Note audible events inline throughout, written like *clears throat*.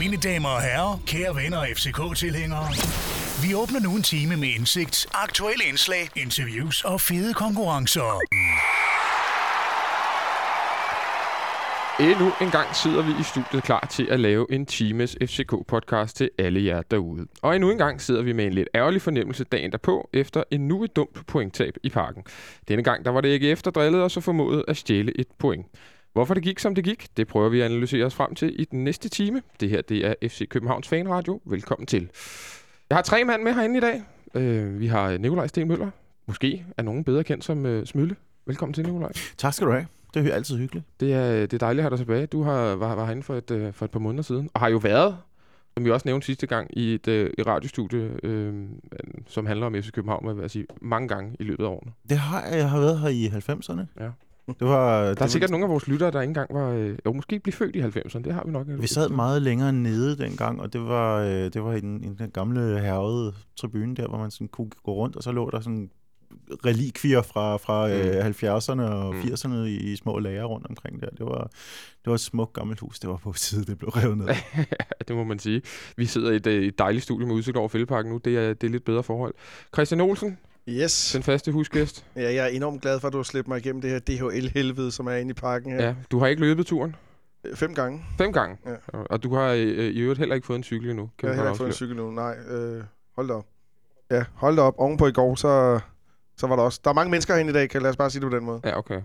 Mine damer og herrer, kære venner og FCK-tilhængere. Vi åbner nu en time med indsigt, aktuelle indslag, interviews og fede konkurrencer. Endnu en gang sidder vi i studiet klar til at lave en times FCK-podcast til alle jer derude. Og endnu en gang sidder vi med en lidt ærgerlig fornemmelse dagen derpå, efter en nu et dumt pointtab i parken. Denne gang der var det ikke efter drillet og så formået at stjæle et point. Hvorfor det gik, som det gik, det prøver vi at analysere os frem til i den næste time. Det her det er FC Københavns Fanradio. Velkommen til. Jeg har tre mand med herinde i dag. Øh, vi har Nikolaj Sten Møller. Måske er nogen bedre kendt som øh, Smylle. Velkommen til, Nikolaj. Tak skal du have. Det er altid hyggeligt. Det er, det er dejligt at have dig tilbage. Du har, var, var herinde for et, øh, for et par måneder siden, og har jo været, som vi også nævnte sidste gang, i et, øh, et radiostudie, øh, som handler om FC København, vil jeg sige, mange gange i løbet af årene. Det har jeg. Jeg har været her i 90'erne. Ja. Det var, Der det er sikkert nogle af vores lyttere, der ikke engang var... Øh, jo, måske blive født i 90'erne, det har vi nok. Vi sad meget længere nede dengang, og det var, øh, det var i den, i den gamle hervede tribune der, hvor man sådan kunne gå rundt, og så lå der sådan relikvier fra, fra Mm. øh, 70'erne og Mm. 80'erne i, i små lager rundt omkring der. Det var, det var et smukt gammelt hus. Det var på tide, det blev revet ned. *laughs* det må man sige. Vi sidder i et, øh, et dejligt studie med udsigt over Fældeparken nu. Det er, det er lidt bedre forhold. Christian Olsen, Yes. den faste husgæst. Ja, jeg er enormt glad for, at du har slæbt mig igennem det her DHL-helvede, som er inde i parken her. Ja, du har ikke løbet turen. Ja. Fem gange. Fem gange. Ja. Og- du har øh, i øvrigt heller ikke fået en cykel endnu. Kan Jeg har heller ikke fået en cykel nu. Nej, øh, hold da op. Ja, hold da op. Ovenpå i går, så, så var der også... Der er mange mennesker herinde i dag, kan lad os bare sige det på den måde. Ja, okay.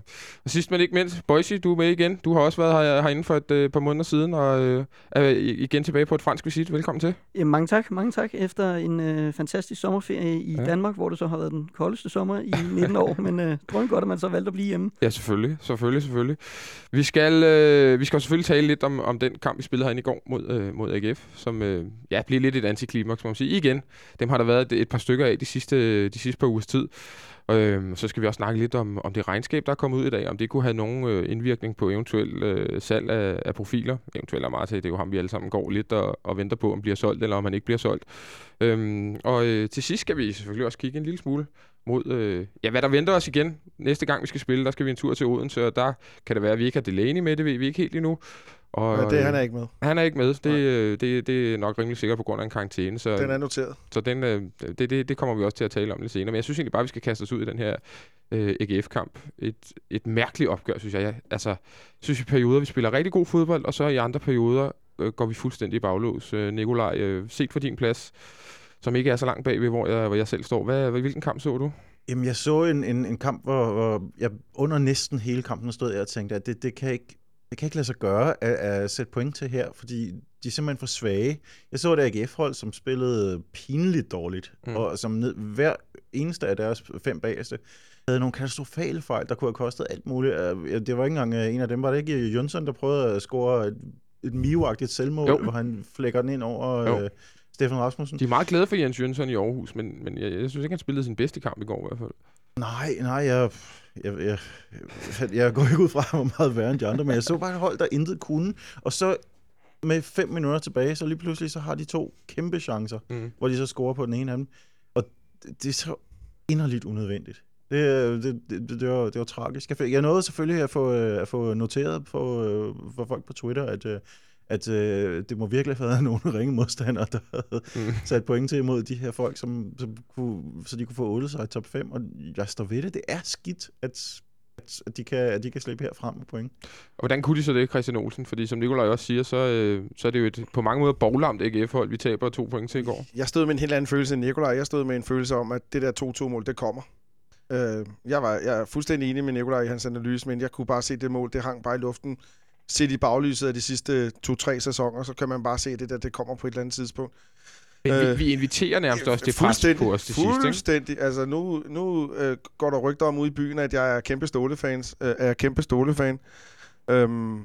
Og sidst men ikke mindst, Boise, du er med igen. Du har også været her, herinde for et øh, par måneder siden, og øh, er igen tilbage på et fransk visit. Velkommen til. Ja, mange tak, mange tak. Efter en øh, fantastisk sommerferie i Ja. Danmark, hvor det så har været den koldeste sommer i 19 år, men øh, drømmen godt, at man så valgte at blive hjemme. Ja, selvfølgelig. Selvfølgelig, selvfølgelig. Vi skal, øh, vi skal selvfølgelig tale lidt om, om den kamp, vi spillede herinde i går mod, øh, mod AGF, som øh, ja, bliver lidt et antiklimaks, må man sige. Igen, dem har der været et, et par stykker af de sidste, de sidste par ugers tid. Øh, så skal vi også snakke lidt om, om det regnskab, der er kommet ud i dag, om det kunne have nogen øh, indvirkning på eventuel øh, salg af, af profiler. Eventuelt er meget det er jo ham, vi alle sammen går lidt og, og venter på, om bliver solgt, eller om han ikke bliver solgt. Øhm, og øh, til sidst skal vi selvfølgelig også kigge en lille smule mod, øh, ja, hvad der venter os igen. Næste gang vi skal spille, der skal vi en tur til Odense, og der kan det være, at vi ikke har Delaney med, det ved vi ikke helt endnu. Og, Men det han øh, er ikke med. han er ikke med. Det, øh, det, det er nok rimelig sikkert på grund af en karantæne. Så, Den er noteret. så den, øh, det, det, det kommer vi også til at tale om lidt senere. Men jeg synes egentlig bare, vi skal kaste os ud i den her øh, AGF-kamp. Et, et mærkeligt opgør, synes jeg. jeg altså, synes i perioder, vi spiller rigtig god fodbold, og så i andre perioder øh, går vi fuldstændig i baglås. Øh, Nikolaj, øh, set for din plads, som ikke er så langt bagved, hvor jeg, hvor jeg selv står. Hvad, hvilken kamp så du? Jamen, jeg så en, en, en kamp, hvor, hvor jeg under næsten hele kampen stod jeg og tænkte, at det, det, kan ikke, det kan ikke lade sig gøre at, at sætte point til her, fordi de er simpelthen for svage. Jeg så et AGF-hold, som spillede pinligt dårligt, Mm. og som ned, hver eneste af deres fem bagerste havde nogle katastrofale fejl, der kunne have kostet alt muligt. Øh, Det var ikke engang øh, en af dem, var det ikke Jønsson, der prøvede at score et, et mio-agtigt selvmål, Jo. hvor han flækker den ind over Jo. øh, Stefan Rasmussen? De er meget glade for Jens Jønsson i Aarhus, men, men jeg, jeg synes ikke, han spillede sin bedste kamp i går i hvert fald. Nej, nej, jeg, jeg, jeg, jeg, går ikke ud fra, var meget værre end de andre, men jeg så bare et hold, der intet kunne. Og så med fem minutter tilbage, så lige pludselig så har de to kæmpe chancer, Mm. hvor de så scorer på den ene af dem. Og det, det er så inderligt unødvendigt. Det, det, det, det, var, det var tragisk. Jeg nåede selvfølgelig at få, øh, at få noteret for, øh, for folk på Twitter, at, øh, at øh, det må virkelig have været *laughs* nogle ringe modstandere, der havde Mm. sat point til imod de her folk, som, som kunne, så de kunne få 8 sig i top 5. Og jeg står ved det. Det er skidt, at, at, de, kan, at de kan slippe herfrem med point. Og hvordan kunne de så det, Christian Olsen? Fordi som Nikolaj også siger, så, øh, så er det jo et på mange måder boglamt AGF-hold, vi taber to point til i går. Jeg stod med en helt anden følelse end Nikolaj. Jeg stod med en følelse om, at det der 2-2-mål, det kommer. Øh, jeg, var, jeg er fuldstændig enig med Nikolaj i hans analyse, men jeg kunne bare se, det mål, det hang bare i luften. Set i baglyset af de sidste to-tre sæsoner, så kan man bare se, det der, det kommer på et eller andet tidspunkt. Men vi, Øh, vi inviterer nærmest også det pres Fuldstændig- på os til sidst, ikke? Fuldstændig. Altså, nu, nu øh, går der rygter om ude i byen, at jeg er kæmpe Ståle-fans. Øh, er kæmpe Ståle-fan. Øhm,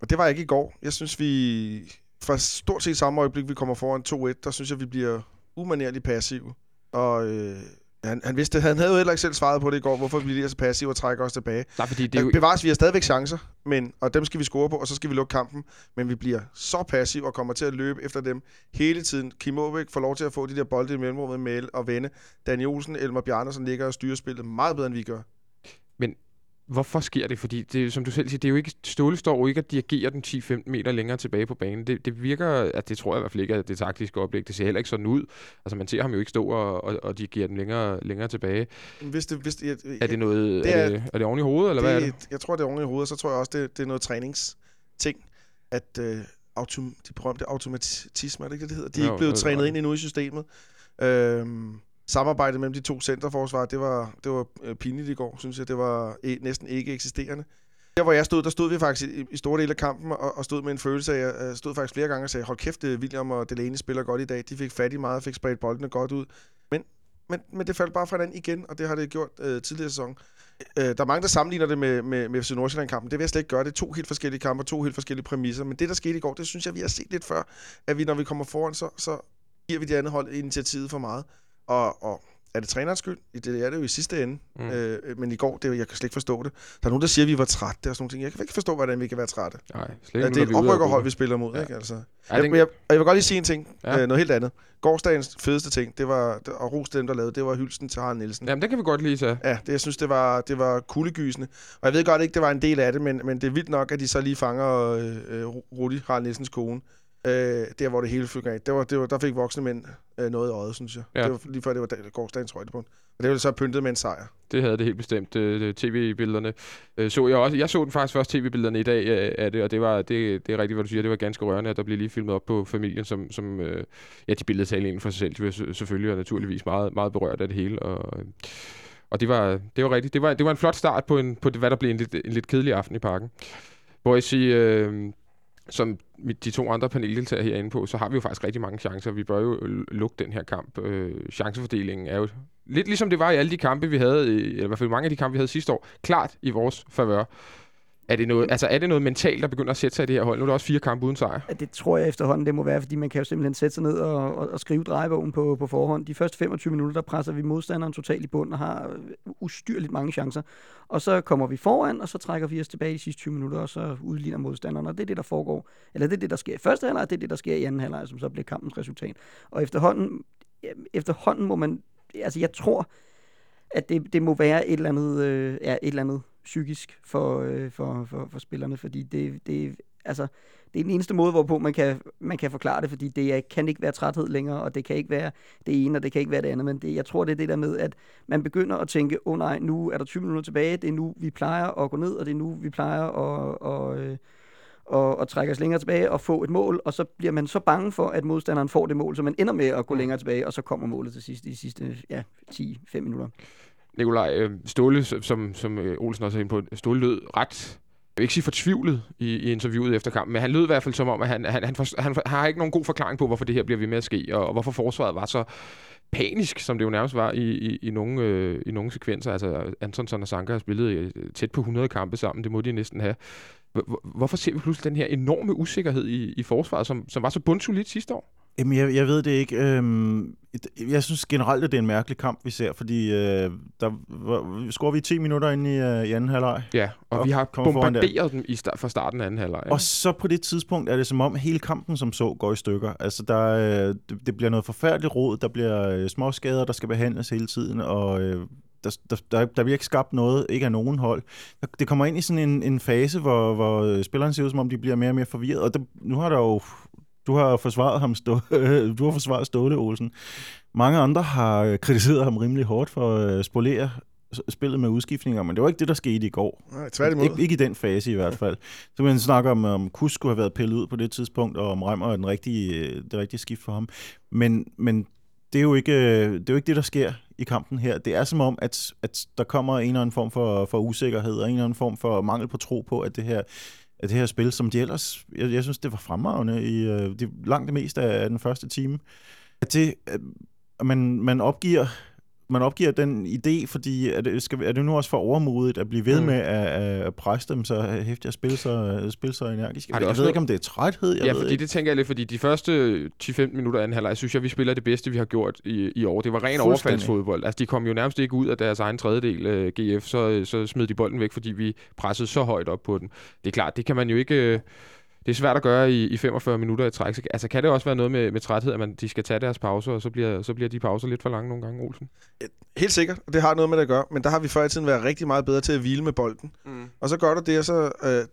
og det var jeg ikke i går. Jeg synes, vi... Fra stort set samme øjeblik, vi kommer foran 2-1, der synes jeg, vi bliver umanerligt passive. Og øh, han, han, vidste, han havde jo heller ikke selv svaret på det i går, hvorfor vi bliver så passive og trækker os tilbage. Nej, fordi det er jo... Bevares, vi har stadigvæk chancer, men, og dem skal vi score på, og så skal vi lukke kampen. Men vi bliver så passive og kommer til at løbe efter dem hele tiden. Kim Aabæk får lov til at få de der bolde i mellemrummet med og vende. Daniel Olsen, Elmer Bjarne, som ligger og styrer spillet meget bedre, end vi gør. Hvorfor sker det? Fordi det, som du selv siger, det er jo ikke, Ståle står jo ikke at dirigere den 10-15 meter længere tilbage på banen. Det, det virker, at det tror jeg i hvert fald ikke, at det taktiske oplæg, det ser heller ikke sådan ud. Altså man ser ham jo ikke stå og, og, og dirigere den længere, længere tilbage. Hvis det, hvis det, jeg, Er det noget, Det er, er- det, er det oven i hovedet, eller det, hvad er det? Jeg tror, det er oven i hovedet, så tror jeg også, det, det er noget træningsting. At øh, autom, de berømte automatisme, er det ikke det, det hedder? De er Jo, ikke blevet er trænet ind endnu i systemet. Øhm, samarbejdet mellem de to centerforsvar, det var, det var øh, pinligt i går, synes jeg. Det var e- næsten ikke eksisterende. Der, hvor jeg stod, der stod vi faktisk i, i store dele af kampen og, og stod med en følelse af, jeg stod faktisk flere gange og sagde, hold kæft, William og Delaney spiller godt i dag. De fik fat i meget og fik spredt boldene godt ud. Men, men, men det faldt bare fra hinanden igen, og det har det gjort øh, tidligere sæson. Øh, der er mange, der sammenligner det med, med, med FC Nordsjælland-kampen. Det vil jeg slet ikke gøre. Det er to helt forskellige kampe, to helt forskellige præmisser. Men det, der skete i går, det synes jeg, vi har set lidt før. At vi, når vi kommer foran, så, så giver vi det andet hold initiativet for meget. Og, og er det trænerens skyld? Det er det jo i sidste ende. Mm. Øh, men i går, det, jeg kan slet ikke forstå det. Der er nogen, der siger, at vi var trætte og sådan nogle ting. Jeg kan ikke forstå, hvordan vi kan være trætte. Nej, slet Ja, ikke. det når er et oprykkerhold, vi spiller mod, Ja. ja. ikke? Altså. Ja, Jeg, den, jeg, jeg, vil godt lige sige en ting. Ja. Ja. Øh, noget helt andet. Gårdsdagens fedeste ting, det var, det- og ros til dem, der lavede, det var hylsten til Harald Nielsen. jamen, den kan vi godt lige tage. Ja, det, jeg synes, det var, det var kuldegysende. Og jeg ved godt ikke, det var en del af det, men, men det er vildt nok, at de så lige fanger øh, øh, Rudi, Harald Nielsens kone. Øh, der, hvor det hele fik af. Det var, det var, der fik voksne mænd øh, noget i øjet, synes jeg. Ja. Det var lige før, det var dag- gårdsdagens højdepunkt. Og det var så pyntet med en sejr. Det havde det helt bestemt. Øh, tv-billederne øh, så jeg også. Jeg så den faktisk først tv-billederne i dag øh, af det, og det var det, det er rigtigt, hvad du siger. Det var ganske rørende, at der blev lige filmet op på familien, som, som øh, ja, de billeder talte inden for sig selv. De var selvfølgelig og naturligvis meget, meget berørt af det hele, og, øh, og det var, det var rigtigt. Det var, det var en flot start på, en, på det, hvad der blev en lidt, en lidt kedelig aften i parken. Hvor jeg siger, øh, som de to andre paneldeltagere herinde på, så har vi jo faktisk rigtig mange chancer. Vi bør jo lukke den her kamp. Øh, chancefordelingen er jo lidt ligesom det var i alle de kampe, vi havde, eller i hvert fald mange af de kampe, vi havde sidste år, klart i vores favør. Er det, noget, altså er det noget mentalt, der begynder at sætte sig i det her hold? Nu er der også fire kampe uden sejr. Ja, det tror jeg efterhånden, det må være, fordi man kan jo simpelthen sætte sig ned og, og, og skrive drejebogen på, på forhånd. De første 25 minutter, der presser vi modstanderen totalt i bund og har øh, ustyrligt mange chancer. Og så kommer vi foran, og så trækker vi os tilbage i de sidste 20 minutter, og så udligner modstanderen. Og det er det, der foregår. Eller det er det, der sker i første halvleg, og det er det, der sker i anden halvleg, som så bliver kampens resultat. Og efterhånden, efterhånden må man... Altså, jeg tror, at det, det må være et eller andet, øh, ja, et eller andet psykisk for, øh, for, for, for spillerne, fordi det, det, altså, det er den eneste måde, hvorpå man kan, man kan forklare det, fordi det er- kan ikke være træthed længere, og det kan ikke være det ene, og det kan ikke være det andet, men det, jeg tror, det er det der med, at man begynder at tænke, åh oh, nej, nu er der 20 minutter tilbage, det er nu, vi plejer at gå ned, og det er nu, vi plejer at, og, øh, og, og trække os længere tilbage og få et mål, og så bliver man så bange for, at modstanderen får det mål, så man ender med at gå længere tilbage, og så kommer målet til sidst i de sidste ja, 10-5 minutter. Nikolaj øh, Ståle, som, som øh, Olsen også er inde på, Ståle lød ret jeg vil ikke sige fortvivlet i, i interviewet efter kampen, men han lød i hvert fald som om, at han, han, han, for, han har ikke nogen god forklaring på, hvorfor det her bliver ved med at ske, og, og hvorfor forsvaret var så panisk, som det jo nærmest var i, i, i, nogle, øh, i nogle sekvenser. Altså, Antonsson og Sanka har spillet øh, tæt på 100 kampe sammen, det må de næsten have. Hvorfor ser vi pludselig den her enorme usikkerhed i, i forsvaret, som, som var så bundsolidt sidste år? Jamen, jeg, jeg ved det ikke. Øhm, jeg synes generelt, at det er en mærkelig kamp, vi ser, fordi øh, der var, scorer vi 10 minutter ind i, øh, i anden halvleg. Ja, og, Og vi har der. bombarderet dem i start, fra starten af anden halvleg. Og så på det tidspunkt er det som om hele kampen som så går i stykker. Altså der, øh, det, det bliver noget forfærdeligt rod, der bliver øh, småskader, der skal behandles hele tiden, og øh, der, der, der, der bliver ikke skabt noget, ikke af nogen hold. Det kommer ind i sådan en, en fase, hvor, hvor øh, spillerne ser ud som om, de bliver mere og mere forvirret, og det, nu har der jo du har forsvaret ham, Stå, *laughs* du har forsvaret Ståle Olsen. Mange andre har øh, kritiseret ham rimelig hårdt for at øh, spolere s- spillet med udskiftninger, men det var ikke det, der skete i går. Nej, tværtimod. Ikke, ikke i den fase i hvert fald. Så man snakker om, om Kus skulle have været pillet ud på det tidspunkt, og om Remmer er den rigtige, øh, det rigtige skift for ham. Men, men det, er jo ikke, det er jo ikke det, der sker i kampen her. Det er som om, at, at der kommer en eller anden form for, for usikkerhed, og en eller anden form for mangel på tro på, at det her, af det her spil, som de ellers, jeg, jeg synes, det var fremragende i øh, det, langt det meste af den første time, at det, at man, man opgiver man opgiver den idé, fordi er det, skal, er det nu også for overmodigt at blive ved Mm. med at, at presse dem så hæftigt at spille så, spille så energisk? Har det Jeg også ved ikke, om det er træthed. Jeg ja, ved fordi ikke. det tænker jeg lidt, fordi de første 10-15 minutter af anden halvleg, synes jeg, vi spiller det bedste, vi har gjort i, i år. Det var ren overfaldsfodbold. Altså, de kom jo nærmest ikke ud af deres egen tredjedel øh, GF, så, så smed de bolden væk, fordi vi pressede så højt op på den. Det er klart, det kan man jo ikke... Øh, det er svært at gøre i, i 45 minutter i træk. Så, altså kan det også være noget med, med træthed, at man, de skal tage deres pauser, og så bliver, så bliver de pauser lidt for lange nogle gange, Olsen? Helt sikkert, og det har noget med det at gøre, men der har vi før i tiden været rigtig meget bedre til at hvile med bolden. Mm. Og så gør du det, og så øh,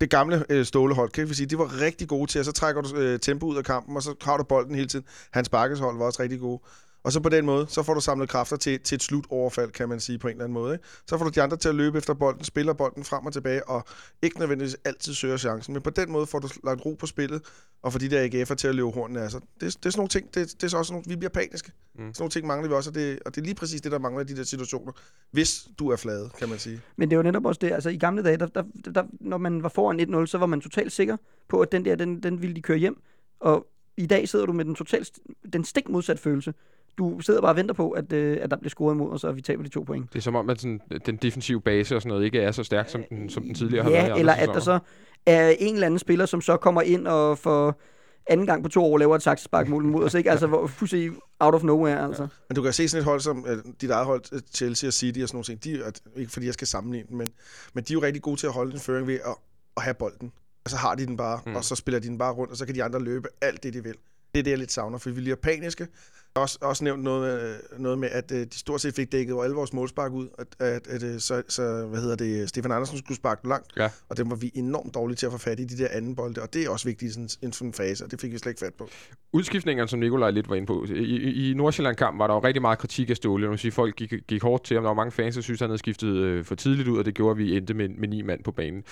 det gamle øh, stålehold, kan vi sige, de var rigtig gode til, og så trækker du øh, tempo ud af kampen, og så har du bolden hele tiden. Hans Bakkes hold var også rigtig gode. Og så på den måde, så får du samlet kræfter til, til et slutoverfald, kan man sige på en eller anden måde. Ikke? Så får du de andre til at løbe efter bolden, spiller bolden frem og tilbage, og ikke nødvendigvis altid søger chancen. Men på den måde får du lagt ro på spillet, og får de der AGF'er til at løbe hornene af sig. Det, det er sådan nogle ting, det, det er så også nogle, vi bliver paniske. Mm. Sådan nogle ting mangler vi også, og det, og det er lige præcis det, der mangler i de der situationer, hvis du er flade, kan man sige. Men det er jo netop også det, altså i gamle dage, der, der, der, når man var foran 1-0, så var man totalt sikker på, at den der, den, den ville de køre hjem. Og i dag sidder du med den totalt, den stik modsat følelse. Du sidder bare og venter på, at, øh, at der bliver scoret imod, og så vi taber de to point. Det er som om, at sådan, den defensive base og sådan noget ikke er så stærk, som den, som den tidligere har været. i Ja, eller at der så er en eller anden spiller, som så kommer ind og for anden gang på to år laver et saksesparkmål mod os, ikke? Altså, hvor fuldstændig out of nowhere, altså. Men du kan se sådan et hold som øh, dit eget hold, øh, Chelsea og City og sådan nogle ting, de, er- ikke fordi jeg skal sammenligne dem, men, men de er jo rigtig gode til at holde en føring ved at, at have bolden. Og så har de den bare, Mm. mm. og så spiller de den bare rundt, og så kan de andre løbe alt det, de vil. Det er det, jeg lidt savner, for vi bliver paniske. Også, også nævnt noget, med- noget med, at øh, de stort set fik dækket alle vores målspark ud, at, at, at øh, så, så, hvad hedder det, Stefan Andersen skulle sparke langt, Ja. og dem var vi enormt dårlige til at få fat i, de der anden bolde, og det er også vigtigt i sådan en sådan fase, og det fik vi slet ikke fat på. Udskiftningerne, som Nikolaj lidt var inde på. I, i, i Nordsjælland-kampen var der jo rigtig meget kritik af Ståle. Vil sige, folk gik, gik hårdt til ham. Der var mange fans, der synes, han havde skiftet øh, for tidligt ud, og det gjorde, at vi endte med, med ni mand på banen.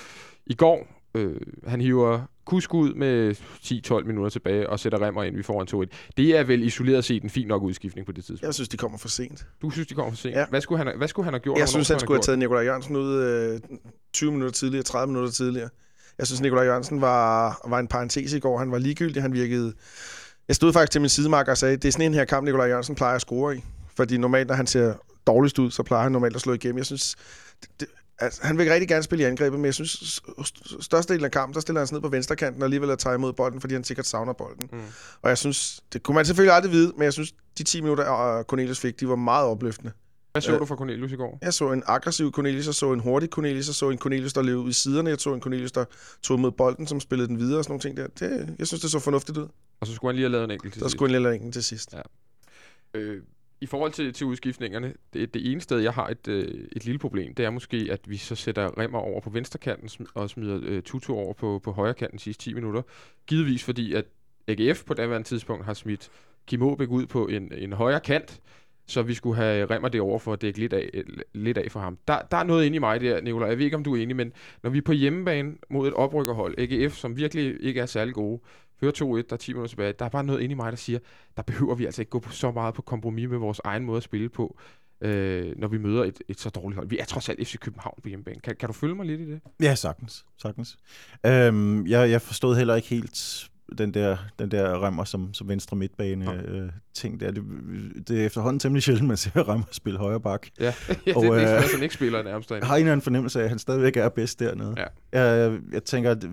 I går, øh, han hiver kusk ud med 10-12 minutter tilbage og sætter remmer ind, vi får en 2-1. Det er vel isoleret set en fin nok udskiftning på det tidspunkt. Jeg synes, de kommer for sent. Du synes, de kommer for sent. Ja. Hvad, skulle han, hvad skulle han have gjort? Jeg synes, han skulle have taget Nikolaj Jørgensen ud øh, 20 minutter tidligere, 30 minutter tidligere. Jeg synes, Nikolaj Jørgensen var, var en parentes i går. Han var ligegyldig, han virkede... Jeg stod faktisk til min sidemarker og sagde, det er sådan en her kamp, Nikolaj Jørgensen plejer at score i. Fordi normalt, når han ser dårligst ud, så plejer han normalt at slå igennem. Jeg synes, det, det, altså, han vil rigtig gerne spille i angrebet, men jeg synes, størstedelen af kampen, der stiller han sig ned på venstrekanten og alligevel at tage imod bolden, fordi han sikkert savner bolden. Mm. Og jeg synes, det kunne man selvfølgelig aldrig vide, men jeg synes, de 10 minutter, øh, Cornelius fik, de var meget opløftende. Hvad så Øh, du fra Cornelius i går? Jeg så en aggressiv Cornelius, jeg så en hurtig Cornelius, jeg så en Cornelius, der levede ud i siderne, jeg så en Cornelius, der tog mod bolden, som spillede den videre og sådan nogle ting der. Det, jeg synes, det så fornuftigt ud. Og så skulle han lige have lavet en enkelt til Der sidst. skulle en lille enkelt til sidst. Øh, i forhold til, til udskiftningerne, det, det ene sted, jeg har et, øh, et lille problem, det er måske, at vi så sætter Remmer over på venstrekanten sm- og smider øh, Tutu over på, på højre kanten sidste 10 minutter. Givetvis fordi, at AGF på daværende tidspunkt har smidt Kim Aabæk ud på en, en højre kant, så vi skulle have Remmer derover for at dække lidt af, lidt af for ham. Der, der er noget inde i mig der, Nicolaj. Jeg ved ikke, om du er enig, men når vi er på hjemmebane mod et oprykkerhold, AGF, som virkelig ikke er særlig gode, hører 2-1, der er 10 minutter tilbage, der er bare noget inde i mig, der siger, der behøver vi altså ikke gå så meget på kompromis med vores egen måde at spille på, øh, når vi møder et, et så dårligt hold. Vi er trods alt FC København på hjemmebane. Kan, kan du følge mig lidt i det? Ja, sagtens. sagtens. Øhm, jeg, jeg forstod heller ikke helt den der, den der remmer som, som venstre midtbane Nå. øh, ting der. Det, det er efterhånden temmelig sjældent, man ser remmer spille højre bak. Ja, ja *laughs* det, Og, det er øh, sådan, at han ikke spiller nærmest derinde. Jeg har en eller anden fornemmelse af, at han stadigvæk er bedst dernede. Ja. Jeg, jeg tænker, at øh,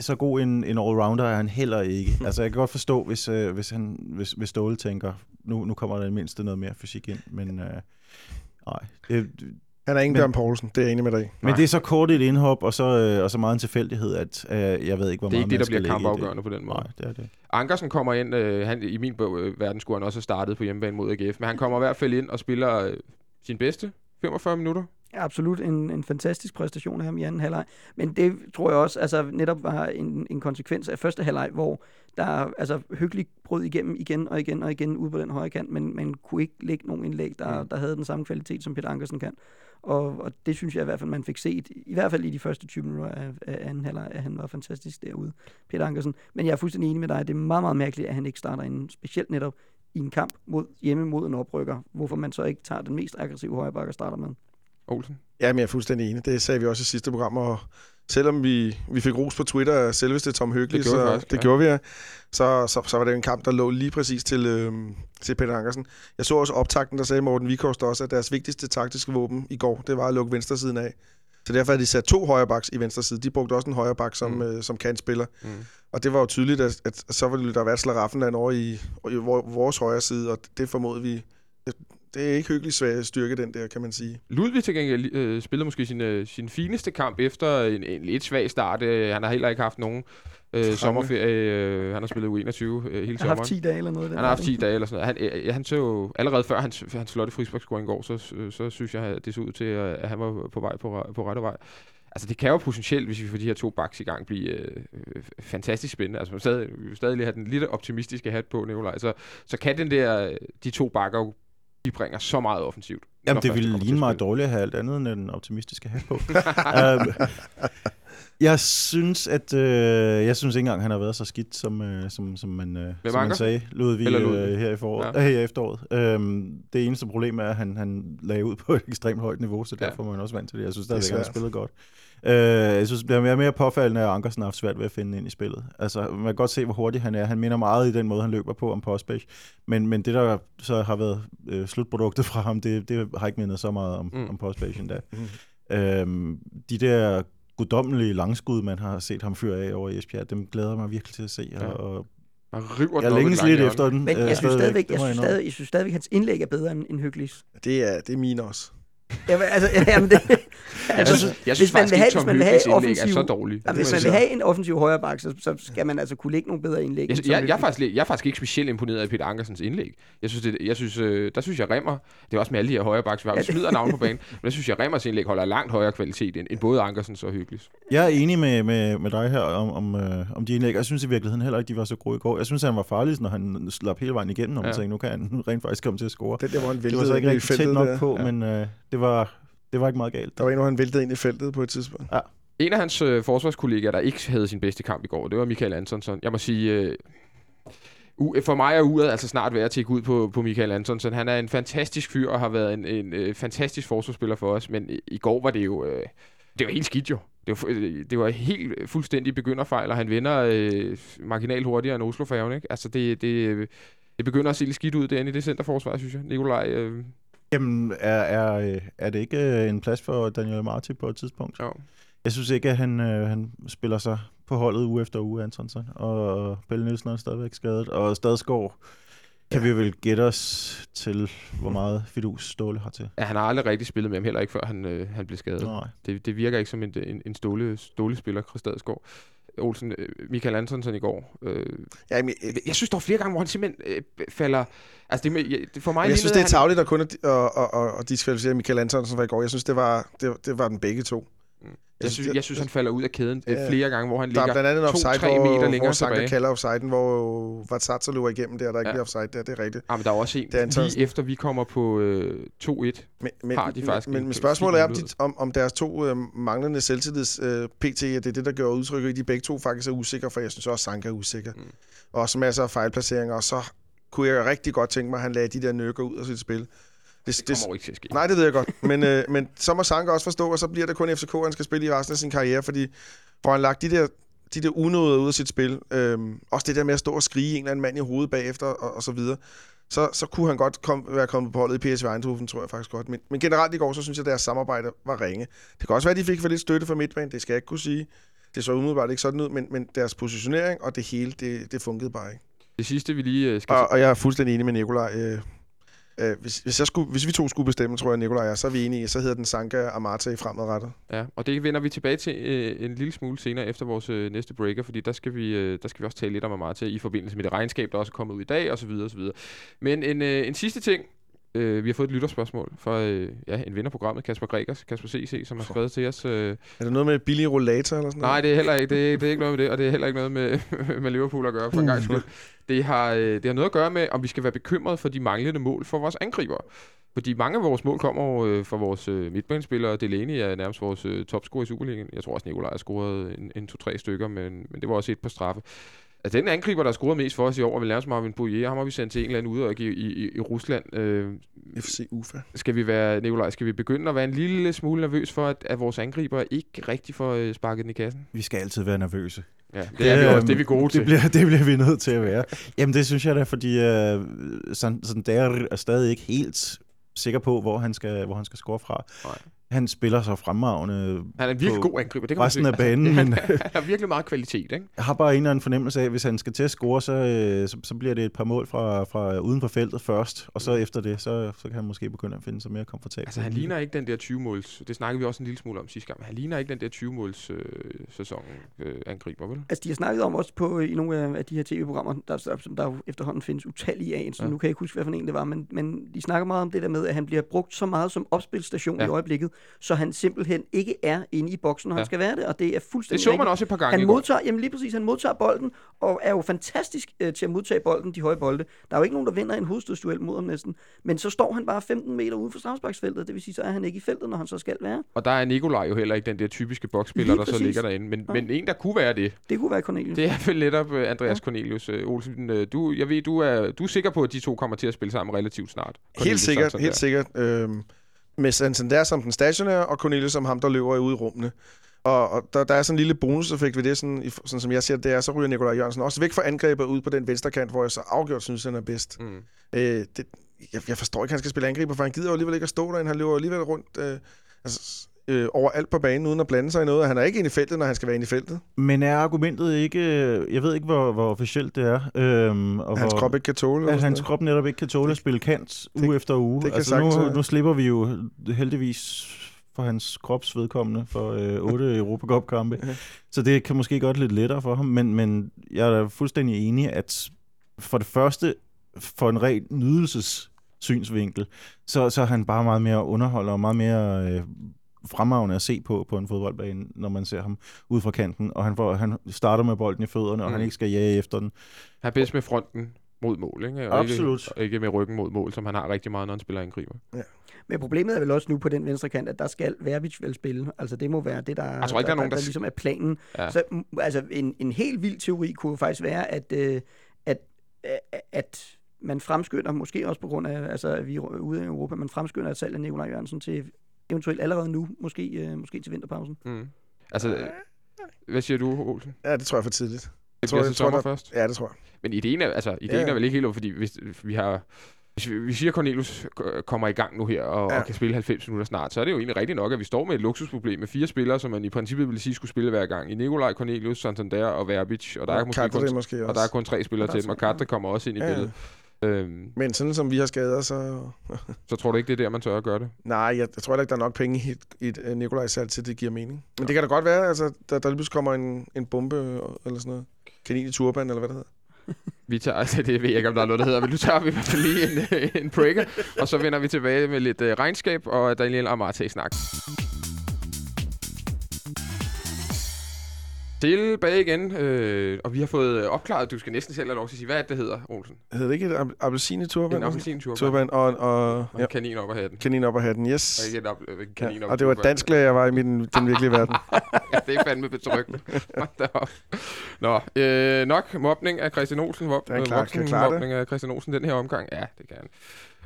så god en, en allrounder er han heller ikke. *laughs* altså, jeg kan godt forstå, hvis, øh, hvis, han, hvis, hvis Ståle tænker, nu, nu kommer der i mindste noget mere fysik ind, men øh, nej. Det, Han er ingen Men- Bjørn Poulsen, det er jeg enig med dig men det er så kort et indhop, og så, øh, og så meget en tilfældighed, at øh, jeg ved ikke, hvor Det er meget ikke det, der bliver kampafgørende på den måde. Nej, det er det. Ankersen kommer ind, øh, han, i min bog, øh, verden skulle han også have startet på hjemmebane mod AGF, men han kommer i hvert fald ind og spiller øh, sin bedste 45 minutter. Absolut en, en fantastisk præstation af ham i anden halvleg. Men det tror jeg også altså, netop var en, en konsekvens af første halvleg, hvor der altså, hyggeligt brød igennem igen og igen og igen ude på den højre kant, men man kunne ikke lægge nogen indlæg, der, Mm. der havde den samme kvalitet, som Peter Ankersen kan. Og, og det synes jeg i hvert fald, man fik set, i hvert fald i de første 20 minutter af, af anden halvleg, at han var fantastisk derude, Peter Ankersen. Men jeg er fuldstændig enig med dig, det er meget, meget mærkeligt, at han ikke starter inden, specielt netop i en kamp mod, hjemme mod en oprykker, hvorfor man så ikke tager den mest aggressive højreback og starter med. Olsen. Ja, men jeg er fuldstændig enig. Det sagde vi også i sidste program, og selvom vi, vi fik ros på Twitter af selveste Tom Høgli, Det gjorde vi så, faktisk, det ja. gjorde vi, ja. så, så, så var det en kamp, der lå lige præcis til, øhm, til Peter Ankersen. Jeg så også optakten, der sagde Morten Vikhorst også, at deres vigtigste taktiske våben i går, det var at lukke venstre siden af. Så derfor havde de sat to højrebacks i venstre side. De brugte også en højreback som, Mm. øh, som kantspiller. Mm. Og det var jo tydeligt, at, at så ville der være slaraffenland over i, i vor- vores højre side, og det formodede vi. Det, er ikke hyggelig svag styrke, den der, kan man sige. Ludvig til gengæld øh, spillede måske sin, øh, sin fineste kamp efter en, en lidt svag start. Øh, han har heller ikke haft nogen øh, sommerferie. Øh, han har spillet U21 øh, hele Jeg har sommeren. haft 10 dage eller noget. Han har haft 10 retning. dage eller sådan noget. Han, øh, han så jo, allerede før hans, hans flotte frisbakscoring går, så, så, så synes jeg, at det så ud til, at at han var på vej på, på rette vej. Altså, det kan jo potentielt, hvis vi får de her to backs i gang, blive øh, øh, fantastisk spændende. Altså, man stadig, vi vil stadig lige have den lidt optimistiske hat på, Nikolaj. Så, så kan den der, de to bakker jo, de bringer så meget offensivt. Jamen, det ville ligne mig dårligt at have alt andet end den optimistiske hat på. um, *laughs* jeg synes, at øh, jeg synes ikke engang, han har været så skidt, som, øh, som, som, man, øh, som man sagde, Ludvig, Eller Eller Ludvig? Øh, her i foråret, Ja. ja. her i efteråret. Um, det eneste problem er, at han, han lagde ud på et ekstremt højt niveau, så Ja. derfor er man også vant til det. Jeg synes stadigvæk, at han har spillet godt. Uh, jeg synes, det er mere, mere påfaldende, at Ankersen har haft svært ved at finde ind i spillet. Altså, man kan godt se, hvor hurtig han er. Han minder meget i den måde, han løber på om Postpage. Men, men det, der så har været øh, slutproduktet fra ham, det, det har ikke mindet så meget om, Mm. om Postpage endda. Mm. Øhm, de der guddommelige langskud, man har set ham fyre af over i Esbjerg, dem glæder jeg mig virkelig til at se. Ja. Og Man river jeg længes lidt efter den. Men øh, jeg synes stadigvæk, jeg synes indrømme. stadig, jeg synes stadigvæk, hans indlæg er bedre end, end Hyggelis. Det er, det er mine også. Jamen, altså, *laughs* jamen, det, Jeg altså, synes, jeg hvis synes man faktisk vil have- ikke, Tom hvis Hyggelis indlæg er offensiv- så dårlig. jamen, hvis man jeg vil have en offensiv højre bak, så, så skal man altså kunne lægge nogle bedre indlæg. Jeg, jeg, jeg, er faktisk, jeg er faktisk ikke specielt imponeret af Peter Ankersens indlæg. Jeg synes, det, jeg synes øh, der synes jeg, Remmer, det er også med alle de her højre baks, vi har, vi det- smider navn på banen, men der synes jeg, Remmers indlæg holder langt højere kvalitet end, end både Ankersens og Hyggelis. Jeg er enig med, med, med dig her om, om, øh, om de indlæg. Jeg synes i virkeligheden heller ikke, de var så gode i går. Jeg synes, han var farlig, når han slap hele vejen igennem, og man Ja. tænkte, nu kan han *laughs* rent faktisk komme til at score. Den der, hvor han Det væltede var så ikke rigtig tæt nok der. på, Ja. men øh, det, var, det var ikke meget galt. Der var en, hvor han væltede ind i feltet på et tidspunkt. En af hans øh, forsvarskollegaer, der ikke havde sin bedste kamp i går, det var Michael Antonsson. Jeg må sige, øh, u- for mig er uret altså snart ved at tjekke ud på, på Michael Antonsson. Han er en fantastisk fyr og har været en, en øh, fantastisk forsvarsspiller for os, men i, i går var det jo... Øh, det var helt skidt jo. Det var, øh, det var helt fuldstændig begynderfejl, og han vender øh, marginalt hurtigere end oslo færgen ikke? Altså, det, det, øh, det begynder at se lidt skidt ud derinde i det centerforsvar, synes jeg. Nikolaj, øh, Jamen, er, er, øh, er det ikke øh, en plads for Daniel Marti på et tidspunkt? jo. Jeg synes ikke, at han, øh, han spiller sig på holdet uge efter uge, Antonsson. Og Pelle Nielsen er stadigvæk skadet. Og Stadsgaard kan vi vel gætte os til, hvor meget Fidus Ståle har til. Ja, han har aldrig rigtig spillet med ham, heller ikke før han, øh, han blev skadet. Nej. Det, det virker ikke som en, en, en ståle, spiller, Christadsgaard. Olsen, øh, Michael Antonsson i går. Øh, Ja, men, jeg, jeg synes, der var flere gange, hvor han simpelthen øh, falder... Altså, det, for mig jeg, jeg synes, det er han- tageligt at kun at, at, at, at, at diskvalificere Michael Antonsen fra i går. Jeg synes, det var, det, det var den begge to. Jeg synes, jeg synes, han falder ud af kæden øh, Ja. flere gange, hvor han Der er ligger... blandt andet en offside, 2-3 meter hvor, længere hvor Sanka kalder offsiden, hvor Vatsatsa løber igennem der, der ikke Ja. bliver offside der. Det er rigtigt. Ah, men der er også en, Det er lige efter vi kommer på øh, 2-1. Men, men, Har de faktisk men, en men spørgsmålet er, om, mulighed? om, om deres to øh, manglende selvtillids øh, PT, at det er det, der gør udtrykket, at de begge to faktisk er usikre, for jeg synes også, Sanka er usikker. Mm. Og også masser af fejlplaceringer, og så kunne jeg rigtig godt tænke mig, at han lagde de der nøkker ud af sit spil. Det, Det kommer jo ikke til at ske. Nej, det ved jeg godt. Men, øh, men så må Sanka også forstå, og så bliver det kun FCK, han skal spille i resten af sin karriere, fordi får han lagt de der, de der unåder ud af sit spil, øhm, også det der med at stå og skrige en eller anden mand i hovedet bagefter, og, og så videre, så, så kunne han godt kom, være kommet på holdet i PSV Eindhoven, tror jeg faktisk godt. Men, men generelt i går, så synes jeg, at deres samarbejde var ringe. Det kan også være, at de fik for lidt støtte fra midtbanen, det skal jeg ikke kunne sige. Det så umiddelbart ikke sådan ud, men, men deres positionering og det hele, det, det fungerede bare ikke. Det sidste, vi lige øh, skal... Og, og jeg er fuldstændig enig med Nikolaj. Øh, øh, hvis, hvis, jeg skulle, hvis vi to skulle bestemme, tror jeg, Nikolaj og jeg, så er vi enige, så hedder den Sanka Amata i fremadrettet. Ja, og det vender vi tilbage til øh, en lille smule senere efter vores øh, næste breaker, fordi der skal, vi, øh, der skal vi også tale lidt om Amata i forbindelse med det regnskab, der også er kommet ud i dag, osv. osv. Men en, øh, en sidste ting. Øh, vi har fået et lytterspørgsmål fra øh, ja, en ven af programmet, Kasper Gregers, Kasper CC, som har skrevet til os. Øh, Er det noget med billig rollator eller sådan nej, noget? det er heller ikke, det er, det er ikke noget med det, og det er heller ikke noget med, *laughs* med Liverpool at gøre, for en gang skyld. Det har, øh, det har noget at gøre med, om vi skal være bekymrede for de manglende mål for vores angriber. Fordi mange af vores mål kommer jo øh, fra vores øh, midtbanespillere. Delaney er nærmest vores øh, topscorer i Superligaen. Jeg tror også, Nikolaj har scoret en, en to-tre stykker, men, men det var også et på straffe. Altså, den angriber, der scoret mest for os i år, er vel nærmest Marvin Bouillet. Ham har vi sendt til en eller anden ude i, i, i Rusland. Øh, FC Ufa. skal vi være, Nikolaj, skal vi begynde at være en lille smule nervøs for, at, at vores angriber ikke rigtig får øh, sparket den i kassen? Vi skal altid være nervøse. Ja, det er vi også. Det er vi gode det til. Bliver, det bliver vi nødt til at være. Jamen, det synes jeg da, fordi øh, sådan, sådan der er stadig ikke helt sikker på, hvor han skal, hvor han skal score fra. Nej. Han spiller så fremragende. Han er en virkelig god angriber. Det kan man resten se. af banen, *laughs* Altså, men- han, har virkelig meget kvalitet, ikke? Jeg har bare en eller anden fornemmelse af, at hvis han skal til at score, så, øh, så, så bliver det et par mål fra, fra uden for feltet først, og så efter det, så, så kan han måske begynde at finde sig mere komfortabel. Altså, han ligner ikke den der 20-måls... Det snakkede vi også en lille smule om sidste gang. men Han ligner ikke den der 20-måls øh, sæson øh, angriber, vel? Altså, de har snakket om også på, i nogle af, de her tv-programmer, der, som der efterhånden findes utallige af, så Ja. nu kan jeg ikke huske, hvad for en det var, men, men de snakker meget om det der med, at han bliver brugt så meget som opspilstation ja. i øjeblikket, så han simpelthen ikke er inde i boksen, når ja. Ja. han skal være det, og det er Det fuldstændig så man rigtigt. også et par gange Han modtager, jamen lige præcis, han modtager bolden, og er jo fantastisk øh, til at modtage bolden, de høje bolde. Der er jo ikke nogen, der vinder en hovedstødsduel mod ham næsten. Men så står han bare 15 meter ude for straffesparksfeltet, det vil sige, så er han ikke i feltet, når han så skal være. Og der er Nikolaj jo heller ikke den der typiske boksspiller, der så ligger derinde. Men, Nej. men en, der kunne være det, Det kunne være Cornelius. det er vel netop øh, Andreas Cornelius øh, Olsen. Øh, Du, jeg ved, du er, du er sikker på, at de to kommer til at spille sammen relativt snart. Helt Cornelius sikkert, Santander. helt sikkert. Øhm, med Santander som den stationære, og Cornelius som ham, der løber ude i rummene. Og, og der, der er sådan en lille bonuseffekt ved det, sådan, i- sådan som jeg ser det, det er, så ryger Nikolaj Jørgensen også væk fra angrebet ud på den venstre kant, hvor jeg så afgjort synes, han er bedst. Mm. Øh, det, jeg, jeg forstår ikke, at han skal spille angriber, for han gider jo alligevel ikke at stå derinde. Han løber alligevel rundt øh, altså, øh, overalt på banen, uden at blande sig i noget. Han er ikke inde i feltet, når han skal være inde i feltet. Men er argumentet ikke, jeg ved ikke, hvor, hvor officielt det er, øhm, og Hans hvor, krop ikke kan tåle. at sådan hans krop netop ikke kan tåle at spille kant uge efter uge. det altså nu, sagtens være. nu slipper vi jo heldigvis for hans krops vedkommende for øh, otte *laughs* Europacup-kampe. Ja. Så det kan måske godt lidt lettere for ham, men, men jeg er fuldstændig enig, at for det første, for en ren nydelsessynsvinkel, så, så er han bare meget mere underholder og meget mere øh, fremragende at se på på en fodboldbane, når man ser ham ud fra kanten, og han, får, han starter med bolden i fødderne, og Mm. han ikke skal jage efter den. Han er bedst med fronten mod mål, ikke? Og Absolut. Ikke, og ikke med ryggen mod mål, som han har rigtig meget, når han spiller angriber. Men problemet er vel også nu på den venstre kant, at der skal Verbitz vel spille. Altså det må være det, der, Jeg tror ikke, der er nogen, der, der- der ligesom er planen. Ja. Så mm, altså, en, en helt vild teori kunne faktisk være, at, øh, at, at, at man fremskynder, måske også på grund af, altså, at vi er ude i Europa, man fremskynder et salg af Nikolaj Jørgensen til eventuelt allerede nu, måske, øh, måske til vinterpausen. Mm. Altså, øh, hvad siger du, Olsen? Ja, det tror jeg er for tidligt. Det tror, bliver jeg tror, sommer der- først? Ja, det tror jeg. Men ideen er, altså, ideen Ja. er vel ikke helt over, fordi hvis vi har... Hvis vi, vi siger, at Cornelius kommer i gang nu her og, Ja. og kan spille 90 minutter snart, så er det jo egentlig rigtigt nok, at vi står med et luksusproblem med fire spillere, som man i princippet ville sige skulle spille hver gang. I Nikolaj, Cornelius, Santander og Verbic, og der er, måske kun, måske også. og der er kun tre spillere til dem, og tre, ja. Kadri kommer også ind i ja. billedet. Øhm, Men sådan som vi har skader, så... så tror du ikke, det er der, man tør at gøre det? Nej, jeg, jeg tror ikke, der er nok penge i i et uh, Nikolaj-salg til, at det giver mening. Men det kan da godt være, altså, der, der lige pludselig kommer en, en bombe øh, eller sådan noget. Kanin i turban, eller hvad det hedder. Vi tager, *laughs* altså, det ved jeg ikke, om der er noget, der hedder, men nu tager vi i hvert fald lige en, øh, en breaker, og så vender vi tilbage med lidt regnskab og Daniel Amarte-snak. Tilbage igen, øh, og vi har fået øh, opklaret, du skal næsten selv have lov til at sige, hvad er det, det hedder, Olsen? Hedder det ikke et ab- appelsin i turban? En appelsinturban Turban og, og, og ja, en kanin op af hatten. kanin op af hatten, yes. Og ikke et øh, en kanin Ja, op og det var dansk jeg var i min, den virkelige verden. *laughs* ja, det er fandme betryggende. Nå, øh, nok mobning af Christian Olsen. Vop, Det er klart, kan klare det? af Christian Olsen den her omgang. Ja, det kan han.